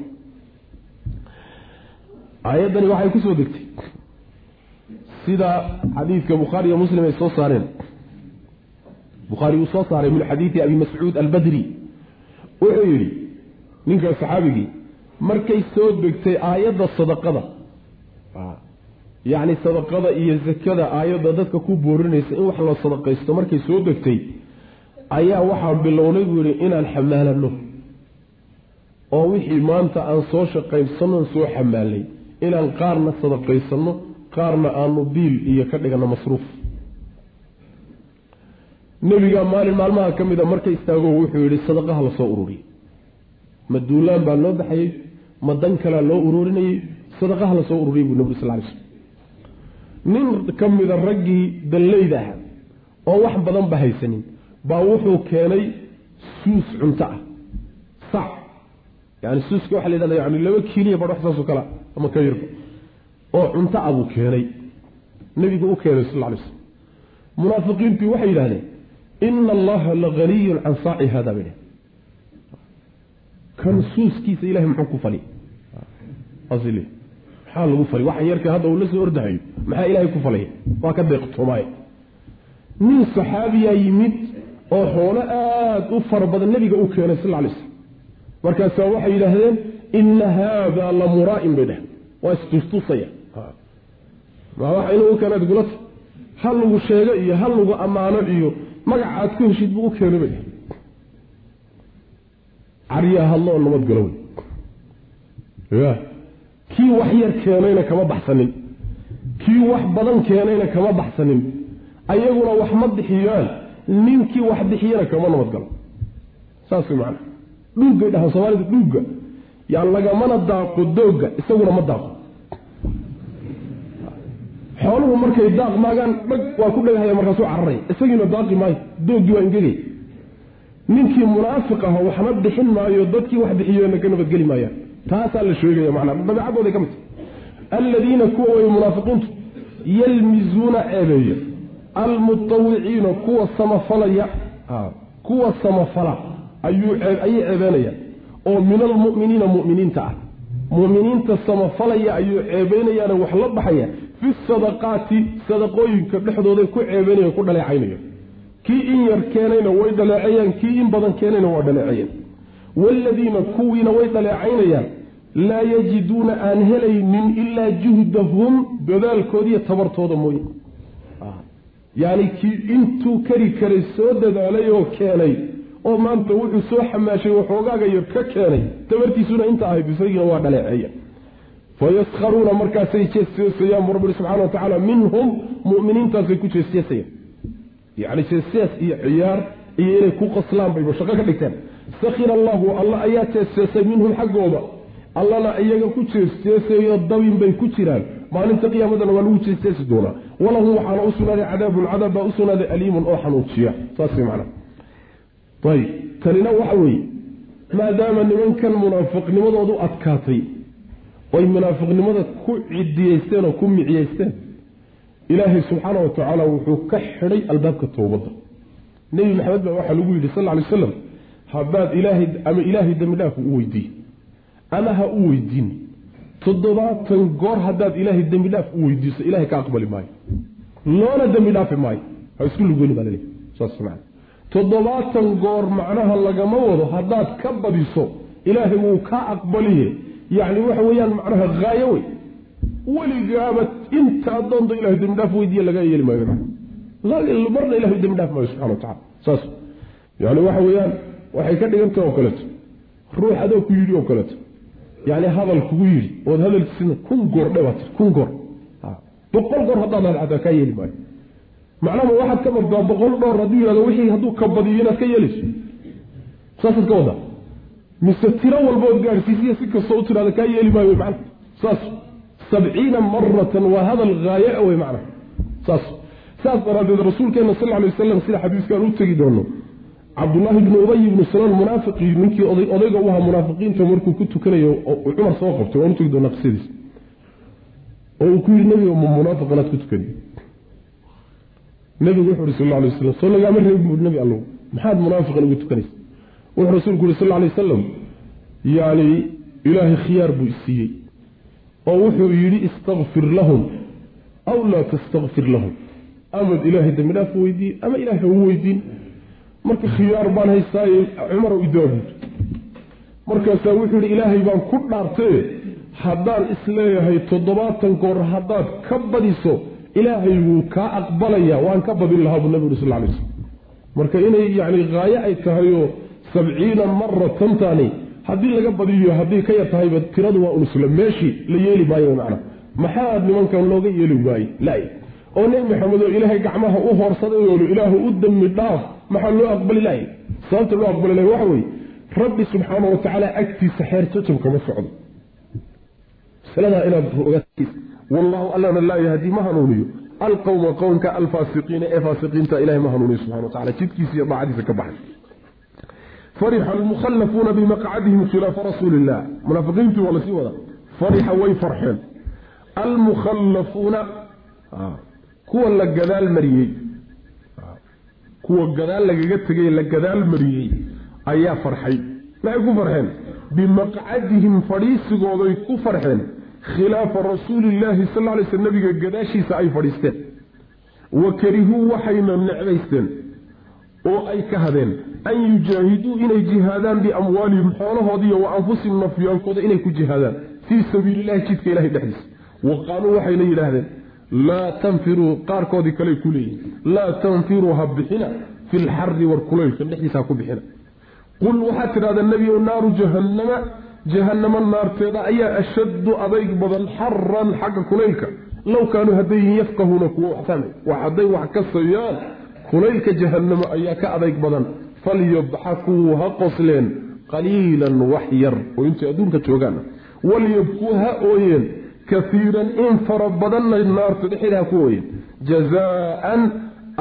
S2: aayaddani waxay ku soo degtay. Sida xadiidka bukhaari iyo muslim ay soo saareen. Bukhaari uu soo saaray min xadiidi abi mascuud albadri. Wuxuu yidhi ninka saxaabigii markay soo degtay aayadda sadaqada. Yacni sadaqada iyo zakada aayadda dadka ku boorinaysa in wax la sadaqaysto markay soo degtay ayaa waxaan bilownay buu yidhi inaan xamaalano oo wixii maanta aan soo shaqaysanoon soo xamaalnay inaan qaarna sadaqaysanno qaarna aanu biil iyo ka dhigano masruuf. Nebiga maalin maalmaha ka mid a marka istaago wuxuu yidhi sadaqaha la soo ururiyey. Ma duulaan baa loo baxayey ma dan kalea loo ururinayey sadaqaha la soo ururiyey buu nabig sal ly slm nin ka mida raggii dallayda ahaa oo wax badan ba haysanin baa wuxuu keenay suus cunto ah sac. Yani suuska waxa la yidhahda yani laba kiiliya badh wax saasoo kale ama ka yarba oo cunto ah buu keenay. Nebigu u keenay sal ly slm munaafiqiintii waxay yidhahdeen ina allaha laganiyun can saaci hada bay kan suuskiisa ilahay muxuu ku fali? Maxaa lagu fali? Waxa yarka hadda uu la ordahayo maxaa ilaahay ku falaya waa ka deeqtoomaay. Nin saxaabiyaa yimid oo xoolo aada u fara badan nebiga u keenay sal ly slm markaasaa waxay yidhaahdeen ina haada la muraa'in bay dheheen waa istustusaya maa waxa inuu u keenaad gulata. Hal lagu sheego iyo hal lagu ammaano iyo magacaad ku heshid buu u keenay bay. Caryaa hadloo nabadgalo wey. Ya kii wax yar keenayna kama baxsanin. Kii wax badan keenayna kama baxsanin. Ayaguna wax ma bixiyaan. Ninkii wax bixiyana kama nabadgalo saas way macana dhuuggay dhahaan soomaalida dhuugga yaan lagamana daaqo doogga isaguna ma daaqo. Xooluhu markay daaq maagaan dhag waa ku dhagahaya markaasuu cararaya. Isagiina daaqi maayo dooggii waa ingegay ninkii munaafiq aha waxna bixin maayo dadkii wax bixiyeenna ka nabadgeli maayaan. Taasaa la sheegaya macnaa dabeecadooday ka mid tahay. Alladiina kuwa way munaafiqiintu yalmizuuna ceebeeya almutawiciina kuwa samafalaya kuwa samafala ayuu ayay ceebeenayaan oo min almu'miniina mu'miniinta ah. Mu'miniinta samafalaya ayuu ceebeynayaane wax la baxaya. Fi sadaqaati sadaqooyinka dhexdooday ku ceebeynaya ku dhaleecaynaya kii in yar keenayna way dhaleecayaan kii in badan keenayna waa dhaleecayaan. Waaladiina kuwiina way dhaleecaynayaan. Laa yajiduuna aan helaynin ilaa juhdahum dadaalkoodiiyo tabartooda mooye. Yacni kii intuu kari karay soo dadaalay oo keenay oo maanta wuxuu soo xamaashay waxoogaaga yar ka keenay. Tabartiisuna inta ahayd isagiina waa dhaleeceeya fayaskharuuna markaasay jeesjeesayaan bu rabbi subxana wa tacaala minhum mu'miniintaasay ku jeesjeesayaan yacni jeesjees iyo ciyaar iyo inay ku qoslaan bayba shaqo ka dhigteen. Sakhira allahu alla ayaa jeesjeesay minhum xaggooda. Allana iyaga ku jeesjeesayo dabin bay ku jiraan. Maalinta qiyaamadana waa lagu jeesjeesi doonaa. Walahum waxaana u cadaabun cadaab baa u aliimun oo xanuujiya saas macna ayib tanina waxa weeye maadaama nimankan munaafiqnimadoodu adkaatay oy munaafiqnimada ku cidiyeysteen oo ku miciyeysteen ilaahay subxaana wa tacaala wuxuu ka xidhay albaabka towbadda. Nebi maxamed baa waxaa lagu yidhi sal lla alay slam haddaad ilaahay ama ilaahay dembi dhaaf u weydiiye ama ha u weydiin. Toddobaatan goor haddaad ilaahay dembi dhaaf u weydiiso ilahay ka aqbali maayo. Loona dembi dhaafi maayo. Ha isku lugeyni baa laleeyahy saas macana toddobaatan goor macnaha lagama wado haddaad ka badiso ilaahay wuu kaa aqbaliye. Yacni waxa weeyaan macnaha haayo wey. Weligaaba inta adoonta ilahay dembi dhaaf weydiiya laga yeeli maayo. Marna ilahay dembi dhaaf maayo subxana wa tacala saas. Yani waxa weeyaan waxay ka dhigantah oo kaleeto. Ruux adoo ku yidhi oo kaleeto. Yani hadal kugu yidhi. Ood hadalkiisina kun goor dhe baa tir kun goor. Boqol goor haddaad had xataa kaa yeeli maayo macnama waxaad ka bartaa boqol dhoor hadduu yihahdo wixii hadduu ka badiyo inaad ka yeelayso saasaad ka wadaa mise tiro walbood gaadhsiisiya si kastoo u tirahda kaa yeeli maayo macna saas. Sabciina maratan waa hadal haayaa wey macna saas. Saas daraaddeed rasuulkeena sal lay wasalam sida xadiiskaan u tegi doono cabdullaahi bnu ubay ibnu salaan munaafiqii ninkii odayga u ahaa munaafiqiinta markuu ku tukanayo cumar soo qabtay waan u tegi doonaa qisadiis oo uu ku yidhi nebiga ma munaafiq inaad ku tukani nebigu wuxu uhi sal lay waslam soo lagaama reebin buui nebi allow maxaad munaafiqan ugu tukanaysa. Wuxuu rasuulku yuhi sal alay wasalam yacni ilaahay khiyaar buu isiiyey oo wuxuu yidhi istakfir lahum aw laa tastakfir lahum. Amad ilaahay dambi dhaaf weydiiye ama ilahay ha u weydiin. Marka khiyaar baan haystaaye cumarow idaabuud markaasaa wuxuu yidhi ilaahay baan ku dhaartaye haddaan is leeyahay toddobaatan goor haddaad ka badiso ilaahay wuu kaa aqbalayaa waan ka badin lahaa buu nabigu sal lay slam marka inay yacni haayo ay tahayoo sabciina maratantaani haddii laga badiyo haddii ka yar tahayba tiradu waa unusla meeshii la yeeli maayo macna. Maxaa nimankan looga yeeli waaye lay oo nebi maxamed oo ilaahay gacmaha u hoorsaday oolu ilaahu u dembi dhaaf maxaa loo aqbali lahay sababta loo aqbali lahay waxa weeye rabbi subxaana wa agtiisa xeer jajab kama socdo wallahu allana laa yahdii ma hanuuniyo. Alqowma qowmka alfaasiqiina ee faasiqiinta ilahay ma hanuuniyo subxana wa tacala jidkiisa iyo daacadiisa ka baxay. Farixa almukhallafuuna bimaqcadihim khilaafa rasuuli illah munaafiqiintii waa la sii wada. Farixa way farxeen. Almukhallafuuna kuwa la gadaal mariyey. Kuwa gadaal lagaga tegay la gadaal mariyey ayaa farxay. Maxay ku farxeen? Bimaqcadihim fadhiisigooday ku farxeen khilaafa rasuulillaahi sal alay sl nabiga gadaashiisa ay fadhiisteen. Wa karihuu waxayna necbaysteen oo ay ka hadeen an yujaahiduu inay jihaadaan biamwaalihim xoolahoodiiyo wa anfusihim nafyaalkooda inay ku jihaadaan fii sabiilillahi jidka ilahay dhexdiisa. Wa qaaluu waxayna yidhaahdeen laa tanfiruu qaarkoodii kale ku leeyihiin laa tanfiruu ha bixina fi lxari war kulaylka dhexdiisa ha ku bixina. Qul waxaad tidhahdaa nebiyow naaru jahannama jahannamo naarteeda ayaa ashaddu adayg badan xaran xagga kulaylka. Low kaanuu hadday yihiin yafqahuuna kuwa waxfahmay wax hadday wax ka sayaan kulaylka jahannamo ayaa ka adayg badan. Falyabxakuu ha qosleen qaliilan wax yar oo intay adduunka joogaan. Walyabkuu ha ooyeen kaiiran in fara badanna naarta dhexeeda ha ku ooyeen. Jazaan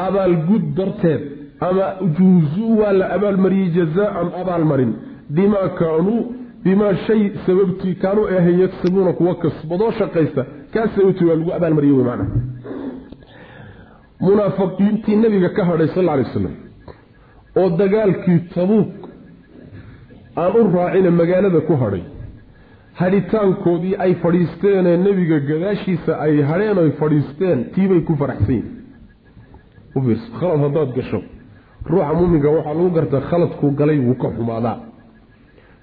S2: abaalgud darteed ama juuzuu waa la abaalmariyey jazaan abaalmarin bimaa kaanuu bimaa shay sababtii kaanuu ahayn yagsabuuna kuwa kasbadoo shaqaysta kaa sababtii waa lagu abaalmariyey wey macna munaafiqiintii nabiga ka hadhay sal alay waslam oo dagaalkii tabuuk aan u raacina magaalada ku hadhay hadhitaankoodii ay fadhiisteenee nebiga gadaashiisa ay hadheen oy fadhiisteen tiibay ku faraxsan yihiin khalad haddaad gasho ruuxa muuminka waxaa lagu gartaa khaladkuu galay wuu ka xumaadaa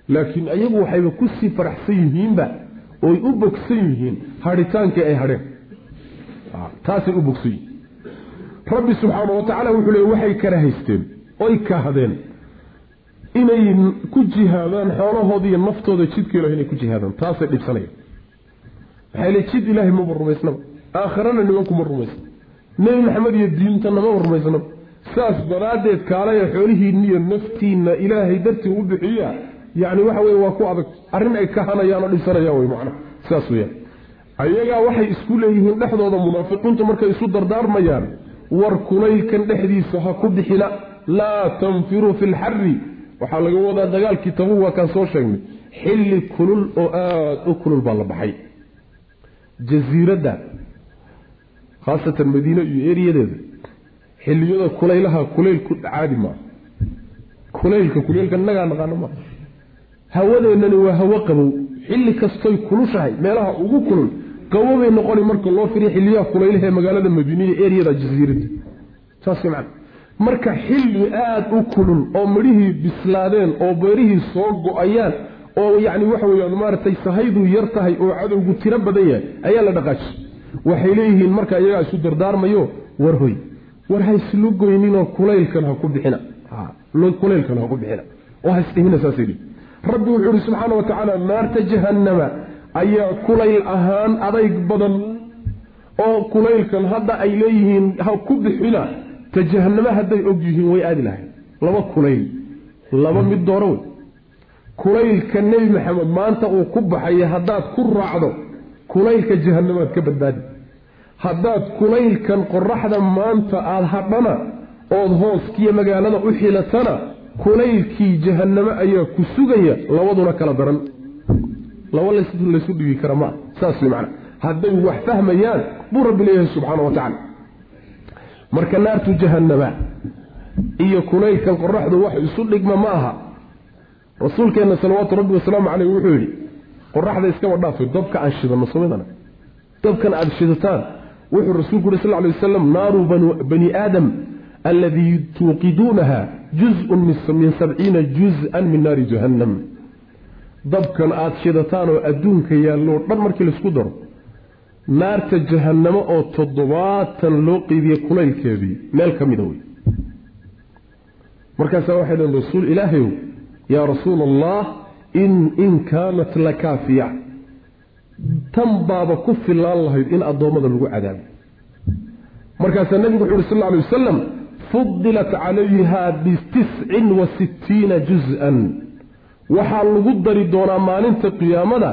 S2: laakiin ayagu waxayba ku sii faraxsan yihiinba oy u bogsan yihiin hadhitaankii ay hadheen taasay u bogsan yihiin. Rabbi subxaana wa wuxuu leey waxay kala haysteen oy kahdeen inay ku jihaadaan xoolahooda naftooda jidka ilahi inay ku jihaadaan. Taasay dhibsanayaan. Maxay le jid ilaahay maba rumaysnaba aakhirana nimankuma rumaysna nebi maxamed iyo diintana maba rumaysnaba saas daraaddeed kaalaya xoolihiinna iyo naftiinna ilaahay dartii u bixiya yacni waxa weye waa ku adag. Arrin ay kahanayaan oo dhibsanayaan wey macnaha. Saas weyaan ayagaa waxay isku leeyihiin dhexdooda munaafiqiintu markay isu dardaarmayaan war kulaylkan dhexdiisa ha ku bixina. Laa tanfiruu fi lxari waxaa laga wadaa dagaalkii tabuug waa kaan soo sheegnay. Xilli kulul oo aada u kulul baa la baxay. Jasiiradda khaasatan madiine iyo eriyadeeda xilliyada kulaylaha kulayl ku caadi maaha. Kulaylka kuleylka nagaa naqaano maaha hawadeennani waa hawo qabow. Xilli kastoy kulushahay meelaha ugu kulul qabobay noqoni marka loo firiya xilliyaha kulaylaha ee magaalada madiiniya eriyada jasiiradda saas man marka xilli aada u kulul oo midhihii bislaadeen oo beerihii soo go'ayaan oo yacni waxa weyaan maaragtay sahaydu yar tahay oo cadowgu tiro badan yahay ayaa la dhaqaaji waxay leeyihiin marka iyagaa isu dardaarmayo war hoy. War ha kulaylkan ha ku bixina. Kulaylkan ha ku bixina. Oo ha isdhihina saasay rabbi wuxuu ihi subxaana wa tacaala naarta jahannama ayaa kulayl ahaan adayg badan oo kulaylkan hadda ay leeyihiin ha ku bixina ta jahanamo hadday og yihiin way aadi lahayn laba kulayl laba mid dooro wey. Kulaylka nebi maxamed maanta uu ku baxaya haddaad ku raacdo kulaylka jahanamaad ka badbaadi. Haddaad kulaylkan qoraxda maanta aada hadhana ood hooskiiyo magaalada u xilatana kulaylkii jahanamo ayaa ku sugaya labaduna kala daran. Laba laysu dhigi kara maa saas macana hadday wax fahmayaan buu rabbi leeyahay subxaana wa tacala marka naartu jahanama iyo kulaylkan qoraxdu wax isu dhigma ma aha. Rasuulkeenna salawaatu rabbi wasalaamu caleyh wuxuu yidhi qoraxda iskaba dhaafay dabka aan shidano somidana dabkan aada shidataan wuxuu rasuulku yuri sal ly wasalam naaru bani aadam aladii tuuqiduunaha juz-un min sabciina juz-an min naari jahannam. Dabkan aada shidataan oo adduunka yaalloo dhan markii la isku daro naarta jahannamo oo toddobaatan loo qeybiye kulaylkeedii meel ka mida wey markaasaa waxay dhaheen rasuul ilaahayow yaa rasuula allah in in kaanat la kaafiya tan baaba ku filaan lahayd in addoommada lagu cadaabo markaasaa nebigu wuxu uhi sal lla alay wasalam fudilat calayha bitiscin wa sittiina juz-an. Waxaa lagu dari doonaa maalinta qiyaamada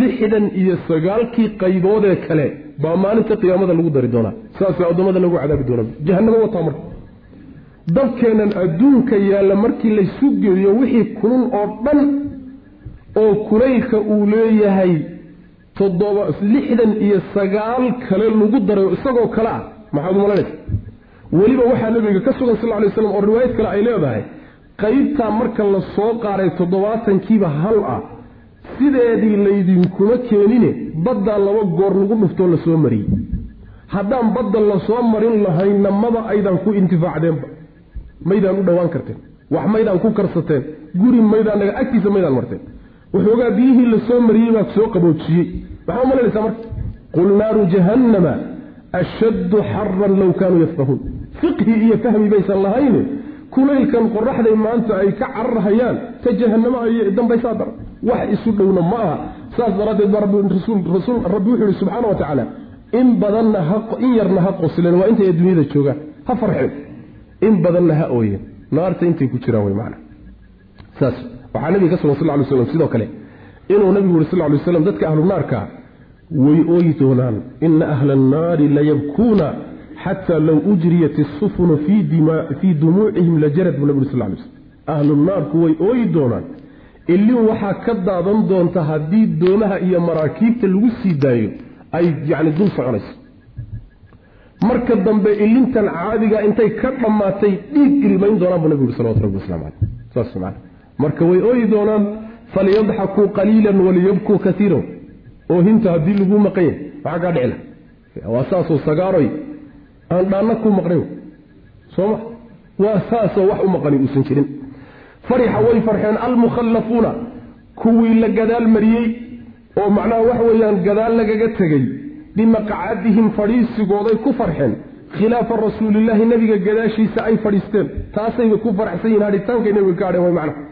S2: lixdan iyo sagaalkii qayboodee kale. Baa maalinta qiyaamada lagu dari doonaa. Saasaa addoommada lagu cadaabi doonaa. Jahanamo wataa marka dabkeennan adduunka yaalla markii laysu geeyo wixii kulul oo dhan oo kulaylka uu leeyahay toddoba lixdan iyo sagaal kale lagu daray isagoo kale ah. Maxaad umalanaysa weliba waxaa nabiga ka sugan sal lay slam oo riwaayad kale ay leedahay qaybtaa marka la soo qaaray toddobaatankiiba hal ah sideedii laydinkuma keenine baddaa laba goor lagu dhuftoo la soo mariyey. Haddaan badda la soo marin lahayna maba aydan ku intifaacdeenba maydaan u dhowaan karteen. Wax maydaan ku karsateen. Guri maydaan naga agtiisa maydaan marteen. Waxoogaa biyihii la soo mariyey baa soo qaboojiyey. Maxaa umalanaysaa marka qul naaru jahannama ashaddu xaran low kaanuu yafqahuun fiqhi iyo fahmi baysan lahayne kulaylkan qoraxday maanta ay ka cararhayaan ta jahanamo ay dambaysaa dar. Wax isu dhowna ma aha. Saas daraaddeed baa rabbi wuxuu yihi subxaana wa tacaala in badanna in yarna ha qosleen waa intay adduunyada joogaan. Ha farxeen in badanna ha ooyeen. Naarta intay ku jiraan wey maana saas waxaa nabiga ka sugan sal ly slam sidoo kale inuu nabigu yuri sal ly slam dadka ahlu naarka way ooyi doonaan ina ahla annaari layabkuuna xataa low ujriyat isufunu fii dumuucihim lajarad buu nabig sal lay slm ahlu naarku way ooyi doonaan. Ilin waxaa ka daadan doonta haddii doomaha iyo maraakiibta lagu sii daayo ay yani dul soconayso. Marka dambe ilintan caadiga intay ka dhammaatay dhiig ilmayn doonaan buu nabigu yuri salawatu rabbi waslamu caleyh saas man marka way ooyi doonaan falyadxakuu qaliilan waliyabkuu kaiiran oohinta haddii lagu maqan yahay maxaa kaa dhicila waa saasoo sagaaroy aan dhaanna ku maqnayn. Sooma waa saasoo wax u maqani uusan jirin. Farixa way farxeen almukhallafuuna. Kuwii la gadaal mariyey oo macnaha wax weeyaan gadaal lagaga tegey bimaqcadihim fadhiisigooday ku farxeen. Khilaafa rasuulillaahi nabiga gadaashiisa ay fadhiisteen. Taasayba ku faraxsan yihiin hadhitaankay nabiga ka hadheen macnaha.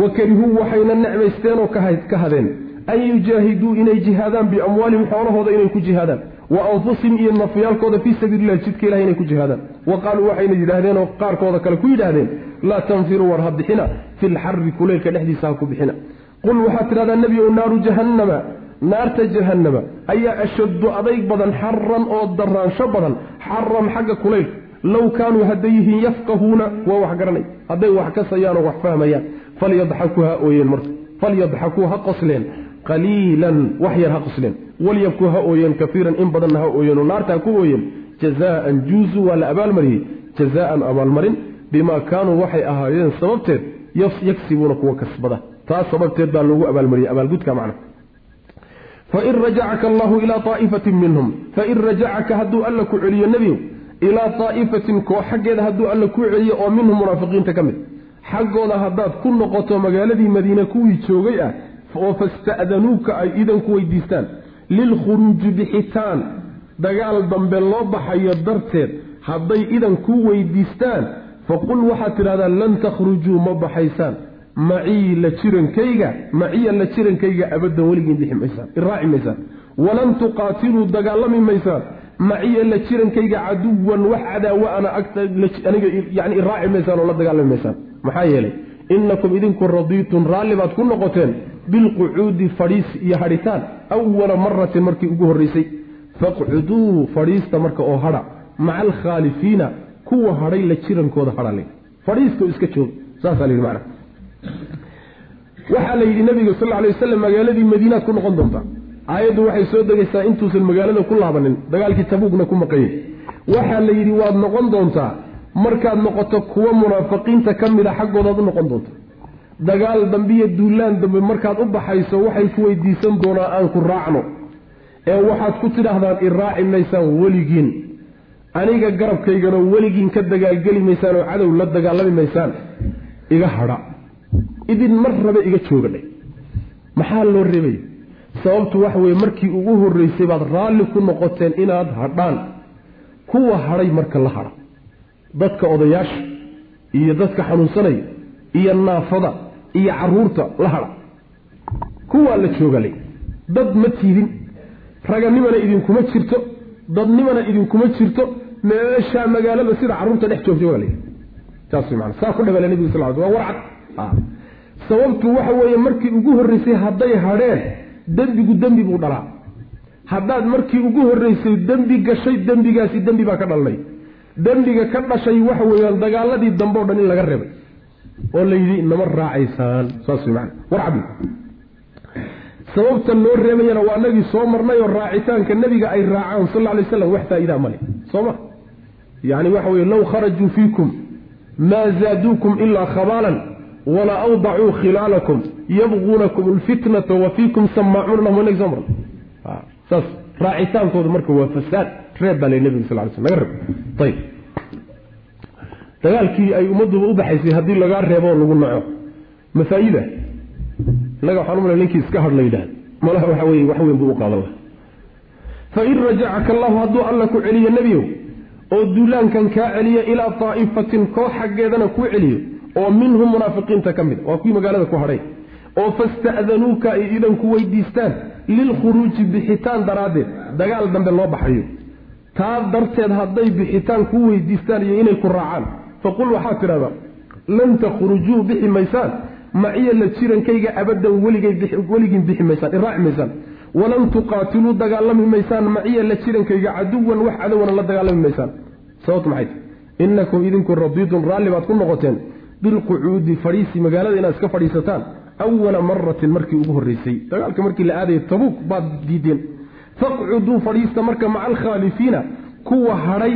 S2: Wa karihuu waxayna necmaysteen oo ka hadeen. An yujaahiduu inay jihaadaan biamwaalihim xoolahooda inay ku jihaadaan wa anfusihim iyo nafyaalkooda fii sabiilillahi jidka ilahi inay ku jihaadaan. Wa qaaluu waxayna yidhaahdeen oo qaarkooda kale ku yidhaahdeen laa tanfiruu war ha bixina fi lxari kuleylka dhexdiisa ha ku bixina. Qul waxaad tidhahdaa nebi ow naaru jahannama naarta jahannama ayaa ashaddu adayg badan xaran oo daraansho badan xaran xagga kulaylka. Low kaanuu hadday yihiin yafqahuuna waa wax garanay. Hadday wax kasayaanoo wax fahmayaan. Falyadxakuu ha ooyeen marka. Falyadxakuu ha qosleen qaliilan wax yar ha qosleen walyabkuu ha ooyeen kaiiran in badanna ha ooyeen oo naarta ha ku ooyeen. Jazaan juuzu waa la abaalmariyey jazaan abaalmarin bimaa kaanuu waxay ahaayeen sababteed yagsibuuna kuwa kasbada. Taas sababteed baa loogu abaalmariyey abaalgudka macna. Fain rajacaka allahu ilaa aa'ifatin minhum. Fain rajacaka hadduu alla ku celiyo nebigu ilaa aa'ifatin koox xaggeeda hadduu alla ku celiyo oo minhum munaafiqiinta ka mid. Xaggooda haddaad ku noqoto magaaladii madiine kuwii joogay ah oo fasta'danuuka ay idanku weydiistaan. Lilkhuruuji bixitaan. Dagaal dambe loo baxayo darteed hadday idan ku weydiistaan faqul waxaad tidhahdaa lan takhrujuu ma baxaysaan. Macii la jirankayga maciya la jirankayga abaddan weligiin bixi maysaan iraaci maysaan. Walan tuqaatiluu dagaalami maysaan. Maciya la jirankayga caduwan wax cadaawa ana aniga yani iraaci maysaan oo la dagaalami maysaan. Maxaa yeelay innakum idinku radiitum raalli baad ku noqoteen bilqucuudi fadhiis iyo hadhitaan awala maratin markii ugu horreysay. Faqcuduu fadhiista marka oo hadha maca alkhaalifiina kuwa hadhay la jirankooda hadha le fadhiiska iska jooga saasaa la macna. Waxaa la yidhi nabiga sal lla wasalam magaaladii madiinaad ku noqon doontaa aayaddu waxay soo degaysaa intuusan magaalada ku laabanin dagaalkii tabuugna ku maqanyay waxaa la yidhi waad noqon doontaa markaad noqoto kuwa munaafiqiinta ka mida xaggoodaad u noqon doonta dagaal dambiyo duulaan dambe markaad u baxayso waxay ku weydiisan doonaa aan ku raacno. Ee waxaad ku tidhaahdaan iraaci maysaan weligiin aniga garabkaygana weligiin ka dagaalgeli maysaan oo cadow la dagaalami maysaan. Iga hadha. Idin mar rabe iga joogadhay maxaa loo reebaya sababtu waxa weye markii ugu horreysay baad raalli ku noqoteen inaad hadhaan. Kuwa hadhay marka la hadha. Dadka odayaasha iyo dadka xanuunsanaya iyo naafada iyo carruurta la hadha kuwaa la joogalay dad ma tiidin raganimana idinkuma jirto dadnimana idinkuma jirto meeshaa magaalada sida carruurta dhex joogjoogala saas man saa ku dhabale warcad. Sababtu waxa weeye markii ugu horreysay hadday hadheen dembigu dembi buu dhalaa. Haddaad markii ugu horreysay dembi gashay dembigaasi dembi baa ka dhalnay. Dembiga ka dhashay waxa weeyaan dagaaladii dambe o dhan in laga reebay oo la yidhi inama raacaysaan. Saas way maana warcab sababta loo reebayana waa nagii soo marnay oo raacitaanka nebiga ay raacaan sal lla alay waslam wax faa'idaa male soo ma? Yacni waxa weye low kharajuu fiikum maa zaaduukum ilaa khabaalan wala awdacuu khilaalakum yabquunakum alfitnata wa fiikum samaacuuna lahum inagi soo marnay. Saas raacitaankooda marka waa fasaad reeb baa lay nebiga sal ly sl laga reeb ayib dagaalkii ay ummadduba u baxaysay haddii lagaa reebo lagu naco. Mafaaida innaga waxaan umala ninkii iska hadh la yidhahda malaha waxa wax weyn buu u qaadan laha fain rajacaka allahu hadduu alla ku celiyo nebiyow oo duulaankan kaa celiya ilaa daa'ifatin koox xaggeedana kuu celiyo oo minhum munaafiqiinta ka mid waa kuwii magaalada ku hadhay oo fasta'danuuka ay idan ku weydiistaan lilkhuruuji bixitaan daraaddeed dagaal dambe loo baxayo. Taa darteed hadday bixitaan kuu weydiistaan iyo inay ku raacaan faqul waxaad tidhahdaa lan takhrujuu bixi maysaan. Maciya la jirankayga abadan weligiin bixi maysaan iraaci maysaan. Walan tuqaatiluu dagaalami maysaan. Maciya la jirankayga caduwan wax cadowana la dagaalami maysaan. Sababtu maxay? Tahy innakum idinku radiidun raalli baad ku noqoteen. Bilqucuudi fadhiisi magaalada inaad iska fadhiisataan awala maratin markii ugu horreysay. Dagaalka markii la aadaya tabuuk baad diideen. Faqcuduu fadhiista marka maca alkhaalifiina kuwa hadhay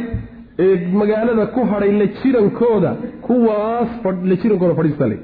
S2: ee magaalada ku hadhay la jirankooda kuwaas la jirankooda fadhiista le